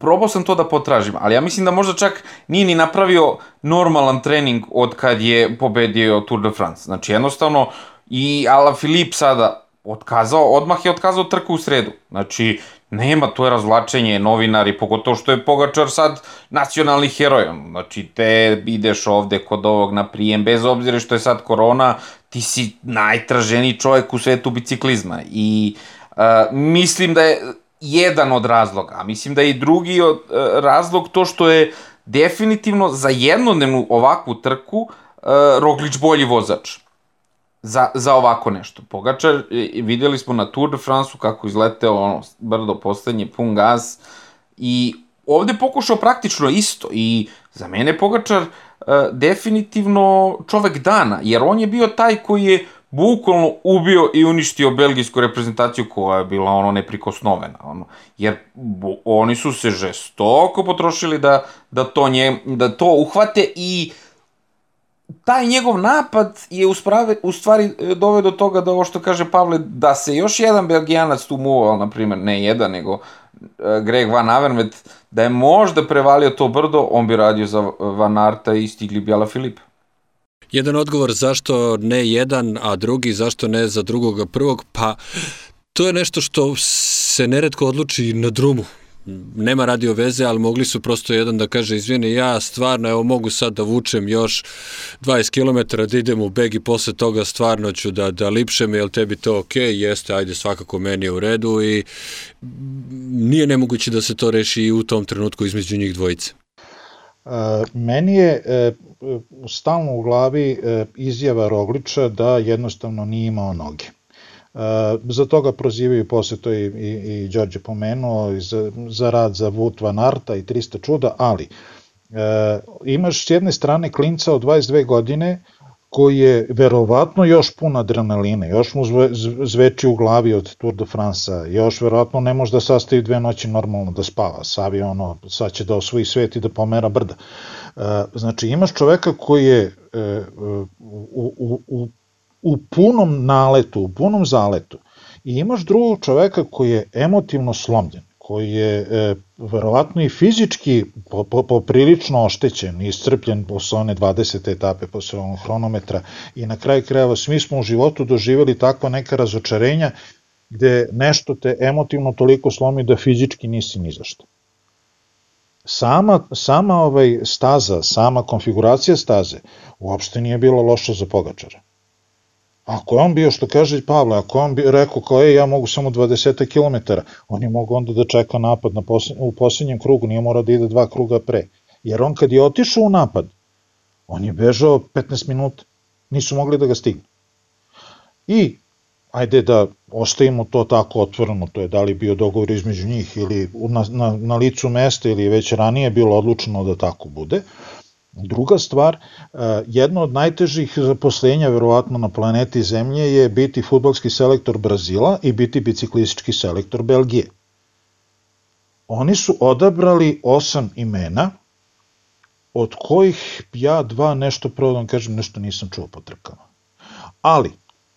probao sam to da potražim, ali ja mislim da možda čak nije ni napravio normalan trening od kad je pobedio Tour de France. Znači jednostavno i Ala Filip sada otkazao, odmah je otkazao trku u sredu. Znači, nema, to je razvlačenje, novinari, pogotovo što je Pogačar sad nacionalni heroj. Znači, te ideš ovde kod ovog na prijem, bez obzira što je sad korona, ti si najtraženiji čovjek u svetu biciklizma. I uh, mislim da je jedan od razloga, a mislim da je i drugi od, uh, razlog to što je definitivno za jednodnevnu ovakvu trku uh, Roglič bolji vozač za, za ovako nešto. Pogačar, videli smo na Tour de France-u kako izleteo ono, brdo poslednje, pun gaz i ovde pokušao praktično isto i za mene Pogačar uh, definitivno čovek dana, jer on je bio taj koji je bukvalno ubio i uništio belgijsku reprezentaciju koja je bila ono neprikosnovena. Ono, jer oni su se žestoko potrošili da, da, to nje, da to uhvate i taj njegov napad je usprave, u stvari e, doveo do toga da ovo što kaže Pavle, da se još jedan belgijanac tu muvao, na primjer, ne jedan, nego e, Greg Van Avermaet, da je možda prevalio to brdo, on bi radio za Van Arta i stigli Bjala Filip. Jedan odgovor zašto ne jedan, a drugi zašto ne za drugoga prvog, pa to je nešto što se neretko odluči na drumu nema radio veze, ali mogli su prosto jedan da kaže, izvini, ja stvarno, evo mogu sad da vučem još 20 km da idem u beg i posle toga stvarno ću da, da lipšem, jel tebi to ok, jeste, ajde, svakako meni je u redu i nije nemoguće da se to reši i u tom trenutku između njih dvojice. E, meni je e, stalno u glavi e, izjava Rogliča da jednostavno nije imao noge. Uh, za toga prozivaju posle to i, i, i Đorđe pomenuo za, za rad za Vut Van Arta i 300 čuda, ali uh, imaš s jedne strane klinca od 22 godine koji je verovatno još pun adrenalina, još mu zve, zveči u glavi od Tour de France-a, još verovatno ne može da sastavi dve noći normalno da spava, savi ono, sad će da osvoji svet i da pomera brda. Uh, znači imaš čoveka koji je u, u, u u punom naletu, u punom zaletu i imaš drugog čoveka koji je emotivno slomljen, koji je e, verovatno i fizički po, po, poprilično oštećen iscrpljen posle one 20. etape, posle onog hronometra i na kraju krajeva svi smo u životu doživjeli takva neka razočarenja gde nešto te emotivno toliko slomi da fizički nisi ni zašto. sama, sama ovaj staza, sama konfiguracija staze uopšte nije bila loša za Pogačara. Ako je on bio, što kaže Pavle, ako on bi rekao kao, je, ja mogu samo 20 km, on je mogu onda da čeka napad na posle, u poslednjem krugu, nije morao da ide dva kruga pre. Jer on kad je otišao u napad, on je bežao 15 minuta, nisu mogli da ga stignu. I ajde da ostavimo to tako otvoreno, to je da li bio dogovor između njih ili na, na, na licu mesta ili već ranije bilo odlučeno da tako bude. Druga stvar, e, jedno od najtežih zaposlenja verovatno na planeti Zemlje je biti futbalski selektor Brazila i biti biciklistički selektor Belgije. Oni su odabrali osam imena, od kojih ja dva nešto prvo da vam kažem, nešto nisam čuo po trkama. Ali,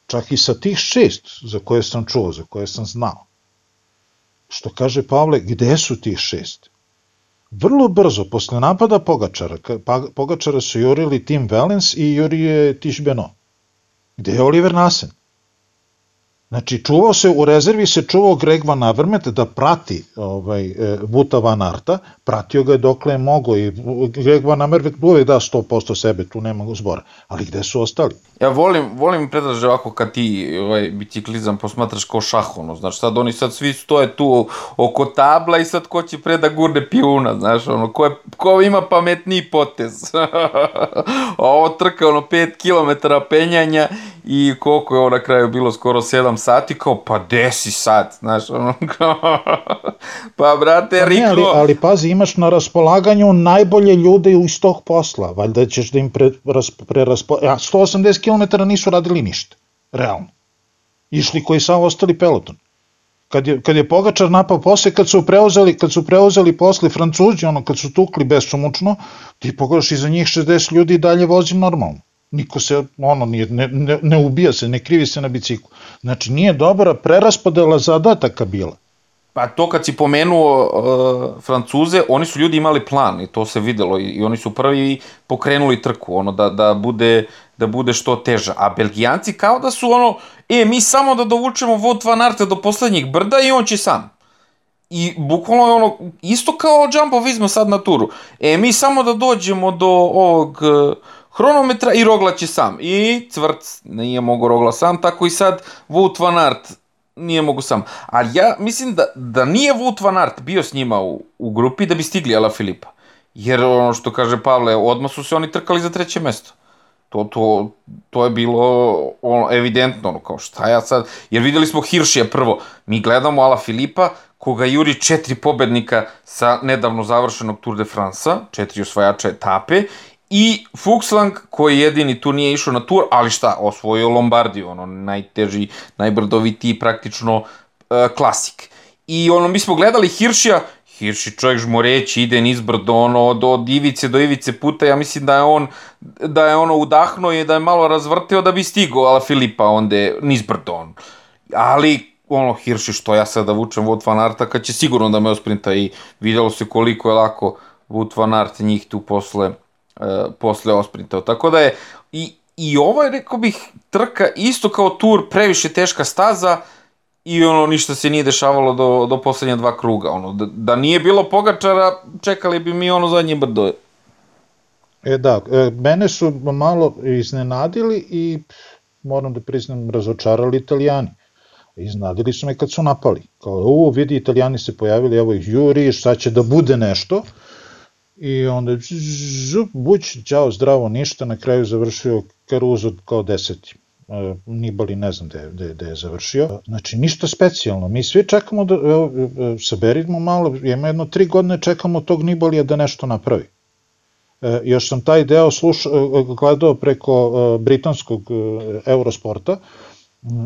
čak i sa tih šest za koje sam čuo, za koje sam znao, što kaže Pavle, gde su tih šest? Vrlo brzo, posle napada Pogačara, pa, Pogačara su jurili Tim Valens i jurio Tiš Beno. Gde je Oliver Nasen? Znači, čuvao se, u rezervi se čuvao Greg Van Avermet da prati ovaj, e, Vuta Van Arta, pratio ga je dokle je mogo i Greg Van Avermet uvek da 100% sebe, tu nema zbora. Ali gde su ostali? Ja volim, volim predraže ovako kad ti ovaj, biciklizam posmatraš kao šah, ono, znaš, sad oni sad svi stoje tu oko tabla i sad ko će pre da gurne pijuna, znaš, ono, ko, je, ko ima pametniji potez. A (laughs) ovo trka, ono, 5 km penjanja i koliko je ovo na kraju bilo, skoro 7 sati, kao, pa desi sad, znaš, ono, (laughs) kao, pa brate, pa ne, ali, ali pazi, imaš na raspolaganju najbolje ljude iz tog posla, valjda ćeš da im pre, ras, preraspo... Ja, 180 km nisu radili ništa, realno. Išli koji sam ostali peloton. Kad je, kad je Pogačar napao posle, kad su preuzeli, kad su preuzeli posle Francuzi, ono, kad su tukli besomučno, ti pogledaš iza njih 60 ljudi i dalje vozi normalno niko se, ono, nije, ne, ne, ne ubija se, ne krivi se na biciklu. Znači, nije dobra preraspodela zadataka bila. Pa to kad si pomenuo uh, Francuze, oni su ljudi imali plan i to se videlo i, i oni su prvi pokrenuli trku, ono da, da, bude, da bude što teža. A Belgijanci kao da su ono, e, mi samo da dovučemo Vod van Arte do poslednjeg brda i on će sam. I bukvalno je ono, isto kao Jumbo Visma sad na turu. E, mi samo da dođemo do ovog uh, hronometra i Rogla će sam. I Cvrc nije mogo Rogla sam, tako i sad Wout van Aert nije mogu sam. Ali ja mislim da, da nije Wout van Aert bio s njima u, u grupi da bi stigli Ala Filipa. Jer ono što kaže Pavle, odmah su se oni trkali za treće mesto. To, to, to je bilo ono, evidentno, ono, kao šta ja sad, jer videli smo Hiršija prvo, mi gledamo Ala Filipa, koga juri četiri pobednika sa nedavno završenog Tour de France-a, četiri osvajača etape, i Fuxlang koji jedini tu nije išao na tur, ali šta, osvojio Lombardiju, ono najteži, najbrdovitiji praktično uh, klasik. I ono, mi smo gledali Hiršija, Hirši čovjek žmoreći, ide nizbrdo, ono, od, od ivice do ivice puta, ja mislim da je on, da je ono udahnuo i da je malo razvrteo da bi stigo, ala Filipa onde nizbrdo on. Ali, ono, Hirši što ja sada vučem Wout van Arta, kad će sigurno da me osprinta i videlo se koliko je lako Wout van Art njih tu posle e, posle osprintao. Tako da je i, i ovo je, rekao bih, trka isto kao tur, previše teška staza i ono ništa se nije dešavalo do, do poslednja dva kruga. Ono, da, da nije bilo pogačara, čekali bi mi ono zadnje brdo. E da, e, mene su malo iznenadili i moram da priznam razočarali italijani. Iznadili su me kad su napali. Kao, u, vidi, italijani se pojavili, evo ih juri, sad će da bude nešto i onda žup, buć, čao, zdravo, ništa, na kraju završio Caruso kao deseti. Uh, Nibali ne znam gde, gde, gde je završio. Znači, ništa specijalno. Mi svi čekamo da, evo, e, saberimo malo, ima jedno tri godine čekamo tog Nibalija da nešto napravi. E, još sam taj deo sluš, gledao preko britanskog Eurosporta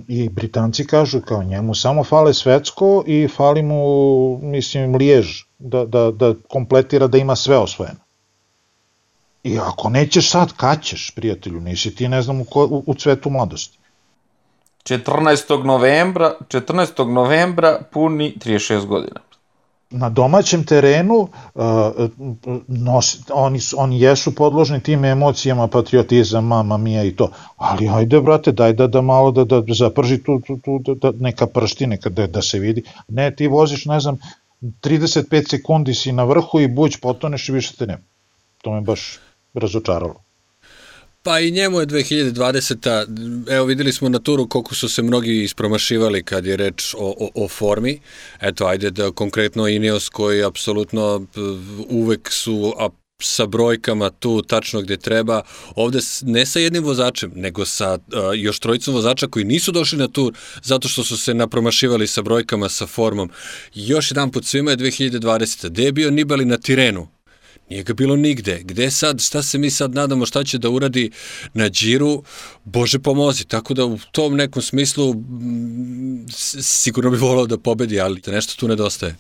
i Britanci kažu kao njemu samo fale svetsko i fali mu, mislim, lijež da, da, da kompletira da ima sve osvojeno. I ako nećeš sad, kad ćeš, prijatelju, nisi ti, ne znam, u, ko, u, u cvetu mladosti. 14. novembra, 14. novembra puni 36 godina. Na domaćem terenu uh, nos, oni, oni jesu podložni tim emocijama, patriotizam, mama mija i to, ali ajde brate, daj da, da malo da, da zaprži tu, tu, tu da, da, neka pršti, neka da, da se vidi. Ne, ti voziš, ne znam, 35 sekundi si na vrhu i buć potoneš i više te nema. To me baš razočaralo. Pa i njemu je 2020. Evo videli smo na turu koliko su se mnogi ispromašivali kad je reč o, o, o formi. Eto, ajde da konkretno Ineos koji apsolutno uvek su a, sa brojkama tu tačno gde treba. Ovde ne sa jednim vozačem, nego sa uh, još trojicom vozača koji nisu došli na tur zato što su se napromašivali sa brojkama, sa formom. Još jedan put svima je 2020. Gde je bio Nibali na Tirenu? Nije ga bilo nigde. Gde sad, šta se mi sad nadamo, šta će da uradi na džiru, Bože pomozi. Tako da u tom nekom smislu sigurno bi volao da pobedi, ali nešto tu nedostaje.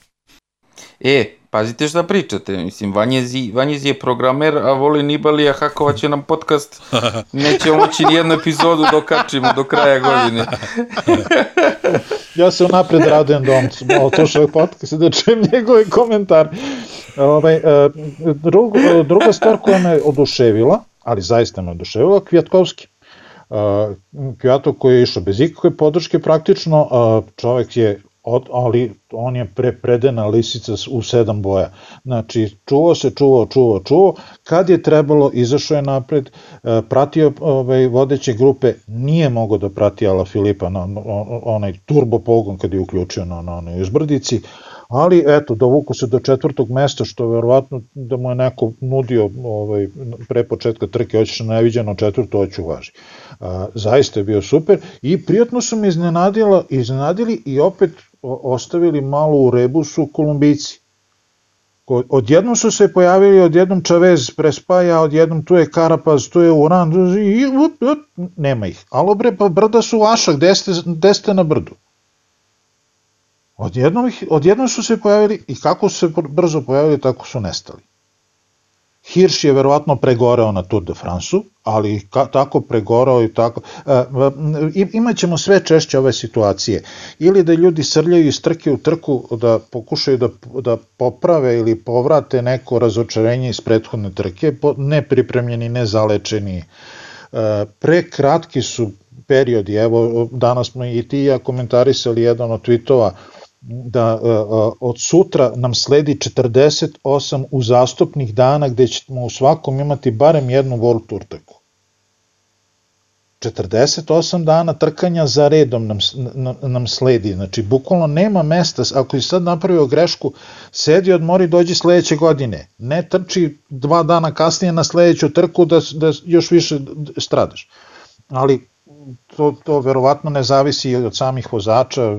E, pazite šta pričate, mislim, Vanjezi, Vanjezi je programer, a voli Nibalija, hakovaće nam podcast, (laughs) nećemo moći nijednu epizodu dokačimo do kraja godine. (laughs) ja se unapred radujem da on otušao podcast i da čujem njegove komentare. Ovaj, e, drug, druga stvar koja me oduševila, ali zaista me oduševila, Kvjatkovski. Uh, Kvijato koji je išao bez ikakve podrške praktično, uh, čovek je od, ali on je pre predena lisica u sedam boja. Znači, čuvao se, čuvao, čuvao, čuvao. Kad je trebalo, izašao je napred, e, pratio ovaj, vodeće grupe, nije mogo da prati Ala Filipa na onaj turbo pogon kad je uključio na, na onoj izbrdici, ali eto, dovuku se do četvrtog mesta, što je verovatno da mu je neko nudio ovaj, pre početka trke, hoćeš na neviđeno četvrto, hoću važi. A, zaista je bio super i prijatno su me iznenadila, iznenadili i opet ostavili malo u rebusu Kolumbijci. Odjednom su se pojavili, odjednom Čavez prespaja, odjednom tu je Karapaz, tu je Uran, i up, up, nema ih. Alo bre, pa brda su vaša, gde ste, gde ste na brdu? Odjednom, ih, odjednom su se pojavili i kako su se brzo pojavili, tako su nestali. Hirš je verovatno pregoreo na Tour de France-u, ali ka, tako pregorao i tako... E, imaćemo sve češće ove situacije. Ili da ljudi srljaju iz trke u trku da pokušaju da, da poprave ili povrate neko razočarenje iz prethodne trke, nepripremljeni, nezalečeni. E, prekratki su periodi, evo danas smo i ti ja komentarisali jedan od tweetova, e, od sutra nam sledi 48 uzastopnih dana gde ćemo u svakom imati barem jednu World Tour trku. 48 dana trkanja za redom nam, nam sledi, znači bukvalno nema mesta, ako si sad napravio grešku, sedi, odmori, dođi sledeće godine, ne trči dva dana kasnije na sledeću trku da, da još više stradaš. Ali to, to verovatno ne zavisi od samih vozača, e,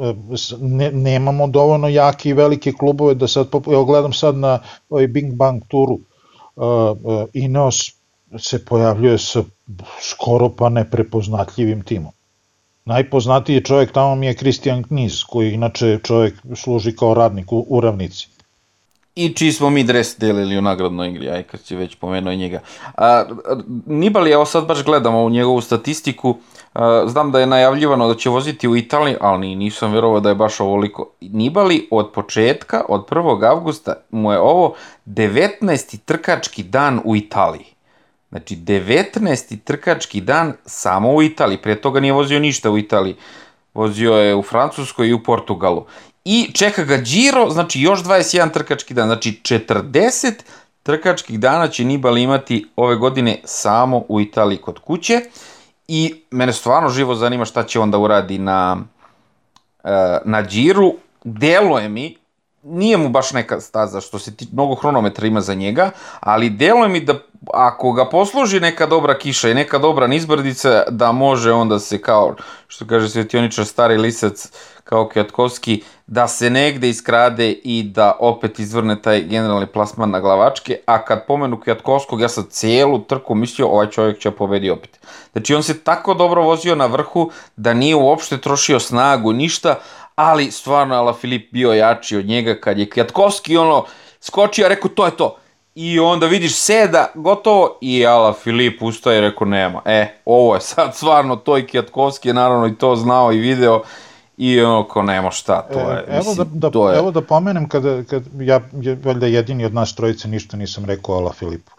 e, ne, nemamo dovoljno jake i velike klubove da sad, evo gledam sad na ovaj Bing Bang turu, e, Ineos se pojavljuje sa skoro pa neprepoznatljivim timom. Najpoznatiji čovjek tamo mi je Christian Kniz, koji inače čovjek služi kao radnik u, u ravnici i čiji smo mi dres delili u nagradnoj igri, aj kad si već pomenuo njega. A, Nibali, evo sad baš gledamo u njegovu statistiku, a, znam da je najavljivano da će voziti u Italiji, ali nisam verovao da je baš ovoliko. Nibali od početka, od 1. avgusta, mu je ovo 19. trkački dan u Italiji. Znači, 19. trkački dan samo u Italiji. Pre toga nije vozio ništa u Italiji. Vozio je u Francuskoj i u Portugalu i čeka ga Giro, znači još 21 trkački dan, znači 40 trkačkih dana će Nibali imati ove godine samo u Italiji kod kuće. I mene stvarno živo zanima šta će onda uradi na, e, na Giru, deluje mi, nije mu baš neka staza što se ti, mnogo hronometra ima za njega, ali deluje mi da ako ga posluži neka dobra kiša i neka dobra nizbrdica, da može onda se kao, što kaže svetioničar stari lisac, kao Kjatkovski, da se negde iskrade i da opet izvrne taj generalni plasman na glavačke, a kad pomenu Kjatkovskog, ja sam celu trku mislio ovaj čovjek će pobedi opet. Znači on se tako dobro vozio na vrhu da nije uopšte trošio snagu, ništa, ali stvarno Ala Filip bio jači od njega kad je Kjatkovski ono skočio, rekao to je to. I onda vidiš seda, gotovo, i Ala Filip ustaje i rekao nema. E, ovo je sad stvarno to i Kjatkovski je naravno i to znao i video i ono ko nema šta, to je, e, evo mislim, da, da, to je... Evo da pomenem, kada, kad ja, valjda jedini od nas trojice ništa nisam rekao Ala Filipu.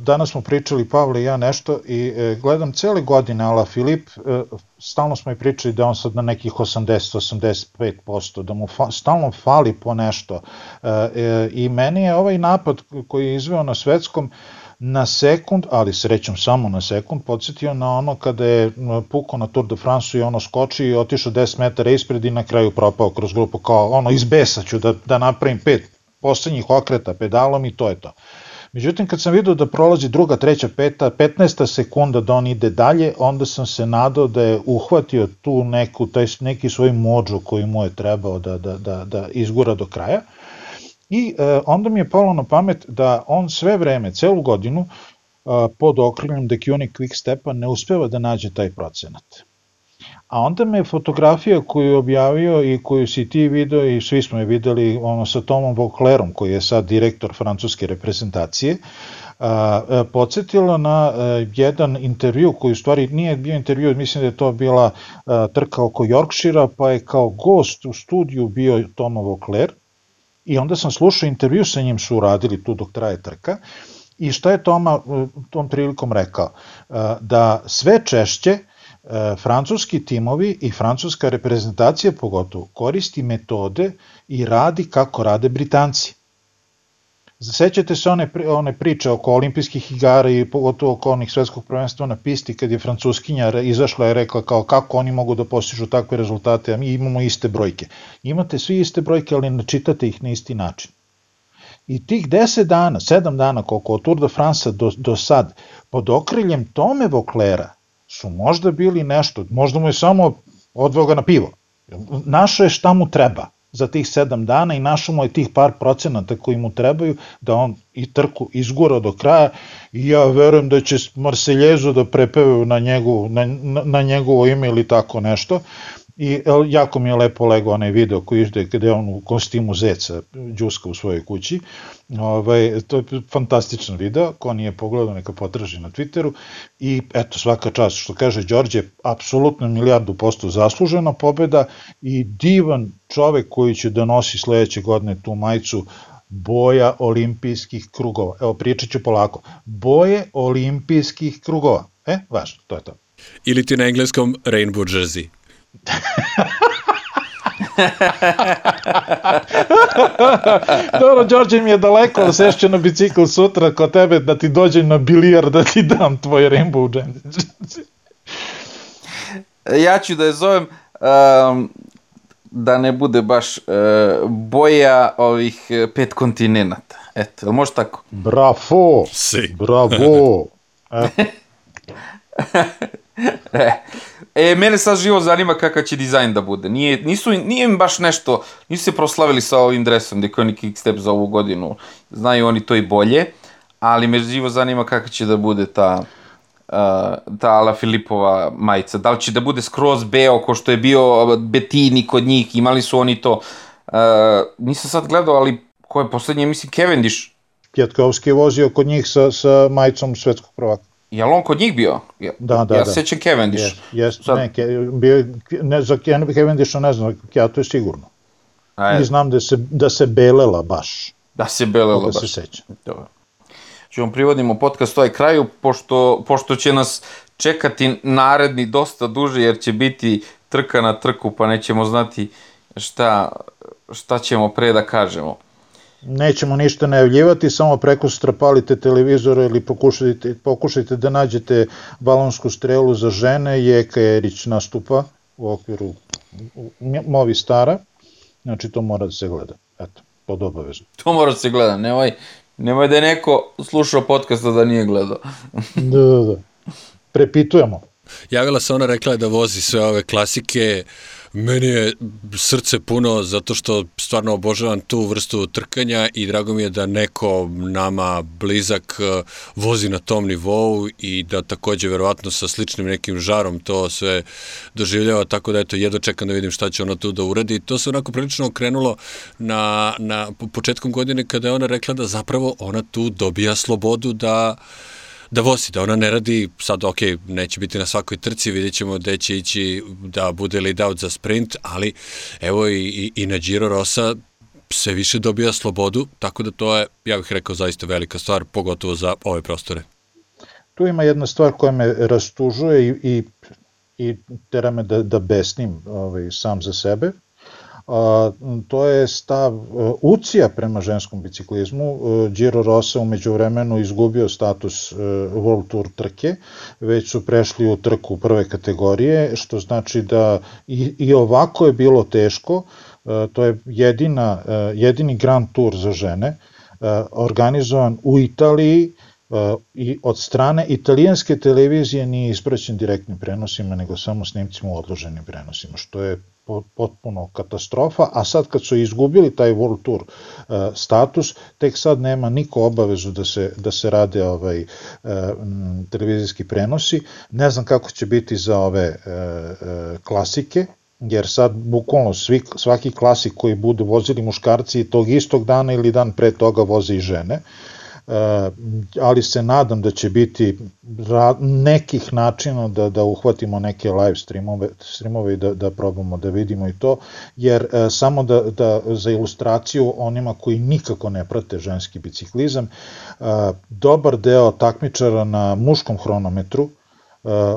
Danas smo pričali, Pavle i ja, nešto i e, gledam cele godine Ala Filip, e, stalno smo i pričali da on sad na nekih 80-85%, da mu fa, stalno fali po nešto. E, I meni je ovaj napad koji je izveo na svetskom, na sekund, ali srećom samo na sekund, podsjetio na ono kada je pukao na Tour de France i ono skoči i otišao 10 metara ispred i na kraju propao kroz grupu kao ono iz besa ću da, da napravim pet poslednjih okreta pedalom i to je to. Međutim, kad sam vidio da prolazi druga, treća, peta, 15 sekunda da on ide dalje, onda sam se nadao da je uhvatio tu neku, taj, neki svoj mođu koji mu je trebao da, da, da, da izgura do kraja. I e, onda mi je palo na pamet da on sve vreme, celu godinu, e, pod okriljem Decunic Quick Stepa ne uspeva da nađe taj procenat. A onda me fotografija koju je objavio i koju si ti video i svi smo je videli ono, sa Tomom Vauclerom koji je sad direktor francuske reprezentacije, a, a, podsjetila na a, jedan intervju koji u stvari nije bio intervju, mislim da je to bila a, trka oko Yorkshira, pa je kao gost u studiju bio Toma Vaucler i onda sam slušao intervju sa njim su uradili tu dok traje trka i šta je Toma tom prilikom rekao? Da sve češće E, francuski timovi i francuska reprezentacija pogotovo koristi metode i radi kako rade Britanci. Zasećate se one, one priče oko olimpijskih igara i pogotovo oko onih svetskog prvenstva na pisti kad je francuskinja izašla i rekla kao kako oni mogu da postižu takve rezultate, a mi imamo iste brojke. Imate svi iste brojke, ali ne čitate ih na isti način. I tih 10 dana, 7 dana koliko Tour de France do, do sad, pod okriljem Tome Voklera, su možda bili nešto, možda mu je samo odveo ga na pivo. Našao je šta mu treba za tih sedam dana i našao mu je tih par procenata koji mu trebaju da on i trku izgura do kraja i ja verujem da će Marseljezu da prepevaju na, njegu, na, na njegovo ime ili tako nešto I jako mi je lepo lego onaj video koji ide gde on u kostimu zeca džuska u svojoj kući. Ovaj, to je fantastičan video, ko nije pogledao neka potraži na Twitteru i eto svaka čast što kaže Đorđe, apsolutno milijardu posto zaslužena pobeda i divan čovek koji će da nosi sledeće godine tu majicu boja olimpijskih krugova. Evo pričat ću polako. Boje olimpijskih krugova. E, važno, to je to. Ili ti na engleskom rainbow jersey. (laughs) Dobro, Đorđe mi je daleko, da sešće na bicikl sutra kod tebe da ti dođem na bilijar da ti dam tvoj Rainbow Jam. ja ću da je zovem um, da ne bude baš uh, boja ovih uh, pet kontinenta. Eto, ili može tako? Bravo! Si. Bravo! (laughs) e, (laughs) E, mene sad živo zanima kakav će dizajn da bude. Nije, nisu, nije im baš nešto, nisu se proslavili sa ovim dresom, gde je Kickstep za ovu godinu. Znaju oni to i bolje, ali me živo zanima kakav će da bude ta, uh, ta Ala Filipova majica. Da li će da bude skroz beo, ko što je bio Betini kod njih, imali su oni to. Uh, nisam sad gledao, ali ko je poslednje, mislim, Cavendish. Pjatkovski je vozio kod njih sa, sa majicom svetskog prvaka. Je li on kod njih bio? Ja, da, da, ja da. sećam Cavendish. Jes, jes, Sad... ne, bio, ne, za Cavendisha ne znam, ja to je sigurno. I znam da se, da se belela baš. Da se belela da baš. Da se seća. Dobro. Čemo privodimo podcast ovaj kraju, pošto, pošto će nas čekati naredni dosta duže, jer će biti trka na trku, pa nećemo znati šta, šta ćemo pre da kažemo nećemo ništa najavljivati, samo preko sutra palite televizor ili pokušajte, pokušajte da nađete balonsku strelu za žene, Jeka Erić nastupa u okviru Movi Stara, znači to mora da se gleda, eto, pod obavezno. (laughs) To mora da se gleda, nemoj, nemoj da je neko slušao podcasta da nije gledao. (laughs) da, da, da. Prepitujemo. Javila se ona, rekla je da vozi sve ove klasike, Meni je srce puno zato što stvarno obožavam tu vrstu trkanja i drago mi je da neko nama blizak e, vozi na tom nivou i da takođe verovatno sa sličnim nekim žarom to sve doživljava, tako da eto jedno čekam da vidim šta će ona tu da uradi. To se onako prilično okrenulo na, na početkom godine kada je ona rekla da zapravo ona tu dobija slobodu da da vozi, da ona ne radi, sad ok, neće biti na svakoj trci, vidjet ćemo gde će ići da bude lead out za sprint, ali evo i, i, i na Giro Rosa sve više dobija slobodu, tako da to je, ja bih rekao, zaista velika stvar, pogotovo za ove prostore. Tu ima jedna stvar koja me rastužuje i, i, i tera me da, da besnim ovaj, sam za sebe, a, to je stav uh, Ucija prema ženskom biciklizmu. Uh, Giro Rosa umeđu vremenu izgubio status uh, World Tour trke, već su prešli u trku prve kategorije, što znači da i, i ovako je bilo teško, to je jedina, jedini Grand Tour za žene, organizovan u Italiji, i od strane italijanske televizije nije ispraćen direktnim prenosima, nego samo snimcima u odloženim prenosima, što je potpuno katastrofa, a sad kad su izgubili taj World Tour uh, status, tek sad nema niko obavezu da se, da se rade ovaj, uh, televizijski prenosi. Ne znam kako će biti za ove uh, klasike, jer sad bukvalno svi, svaki klasik koji budu vozili muškarci tog istog dana ili dan pre toga voze i žene. Uh, ali se nadam da će biti nekih načina da, da uhvatimo neke live streamove, streamove i da, da probamo da vidimo i to, jer e, samo da, da za ilustraciju onima koji nikako ne prate ženski biciklizam, e, dobar deo takmičara na muškom hronometru e,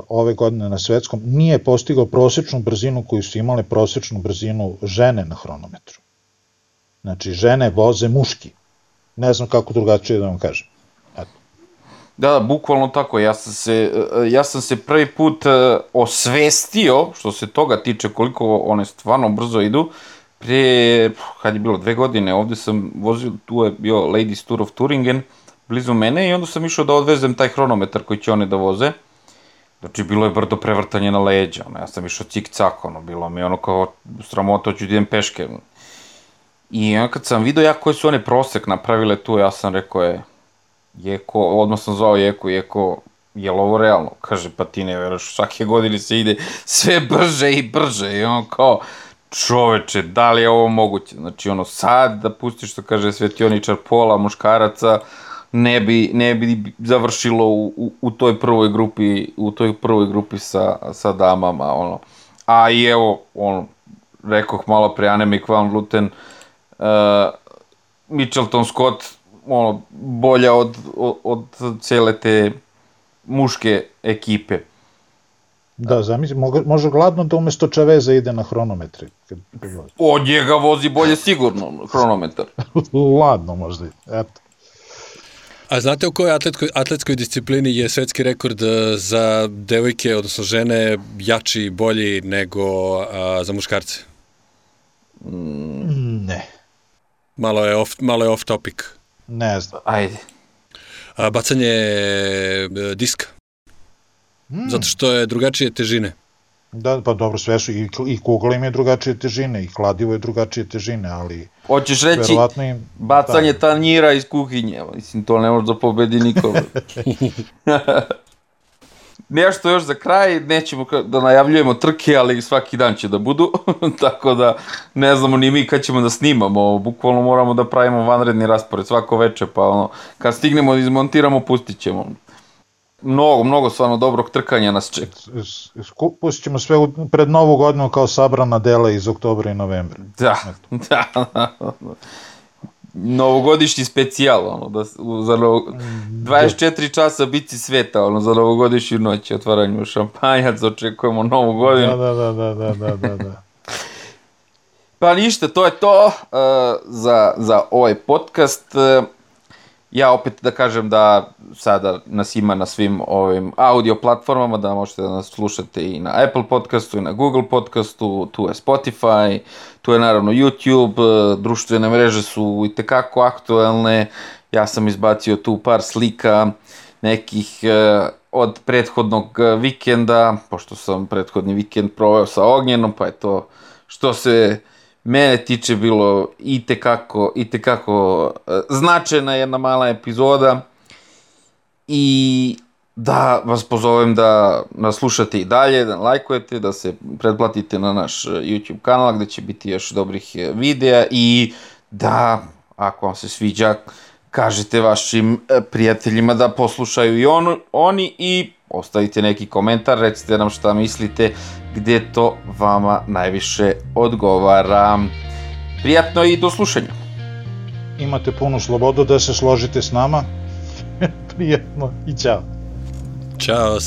ove godine na svetskom nije postigao prosečnu brzinu koju su imale prosečnu brzinu žene na hronometru. Znači, žene voze muški ne znam kako drugačije da vam kažem. Eto. Da, da, bukvalno tako. Ja sam se, ja sam se prvi put uh, osvestio, što se toga tiče, koliko one stvarno brzo idu, pre, kad je bilo dve godine, ovde sam vozio, tu je bio Ladies Tour of Turingen, blizu mene, i onda sam išao da odvezem taj hronometar koji će one da voze. Znači, bilo je brdo prevrtanje na leđa, ono, ja sam išao cik-cak, ono, bilo mi ono kao sramota, ću da idem peške, I onda kad sam vidio ja koji su one prosek napravile tu, ja sam rekao je, Jeko, odmah sam zvao Jeko, Jeko, je li ovo realno? Kaže, pa ti ne veraš, svake godine se ide sve brže i brže i on kao, čoveče, da li je ovo moguće? Znači, ono, sad da pustiš, što kaže svetioničar pola muškaraca, ne bi, ne bi završilo u, u, u toj prvoj grupi, u toj prvoj grupi sa, sa damama, ono. A i evo, ono, rekoh malo pre Anemik Van Gluten, uh, Mitchelton Scott ono, bolja od, od, od cele te muške ekipe. Da, zamisli, može gladno da umesto Čaveza ide na hronometri. Kad, Od njega vozi bolje sigurno hronometar. (laughs) Ladno možda, eto. A znate u kojoj atletskoj, atletskoj disciplini je svetski rekord e, za devojke, odnosno žene, jači i bolji nego a, za muškarce? Mm, ne. Malo je off, malo je off topic. Ne znam. Ajde. A, bacanje e, diska. Mm. Zato što je drugačije težine. Da, pa dobro, sve su, i, i kugla im je drugačije težine, i kladivo je drugačije težine, ali... Hoćeš reći, im, bacanje da. tanjira iz kuhinje, mislim, to ne može da pobedi nikome. (laughs) (laughs) Nešto još za kraj, nećemo da najavljujemo trke, ali svaki dan će da budu, (laughs) tako da ne znamo ni mi kad ćemo da snimamo, bukvalno moramo da pravimo vanredni raspored svako veče, pa ono, kad stignemo da izmontiramo, pustit ćemo. Mnogo, mnogo stvarno dobrog trkanja nas čeka. Pustit ćemo sve pred novu godinu kao sabrana dela iz oktobra i novembra. Da, (laughs) da, da novogodišnji specijal, ono, da, za novo, 24 časa biti sveta, ono, za novogodišnju noć, otvaranju šampanjac, očekujemo novu godinu. Da, da, da, da, da, da, da. pa ništa, to je to uh, za, za ovaj podcast. Uh, ja opet da kažem da sada nas ima na svim ovim audio platformama, da možete da nas slušate i na Apple podcastu i na Google podcastu, tu je Spotify, tu je naravno YouTube, društvene mreže su i tekako aktuelne, ja sam izbacio tu par slika nekih eh, od prethodnog vikenda, pošto sam prethodni vikend proveo sa Ognjenom, pa je to što se mene tiče bilo i tekako, i tekako e, značajna jedna mala epizoda i da vas pozovem da nas slušate i dalje, da lajkujete, da se pretplatite na naš e, YouTube kanal gde će biti još dobrih e, videa i da, ako vam se sviđa, kažete vašim prijateljima da poslušaju i on, oni i ostavite neki komentar, recite nam šta mislite, gdje to vama najviše odgovara. Prijatno i do slušanja. imate punu slobodu da se složite s nama. (laughs) Prijetno i čao. Ćao.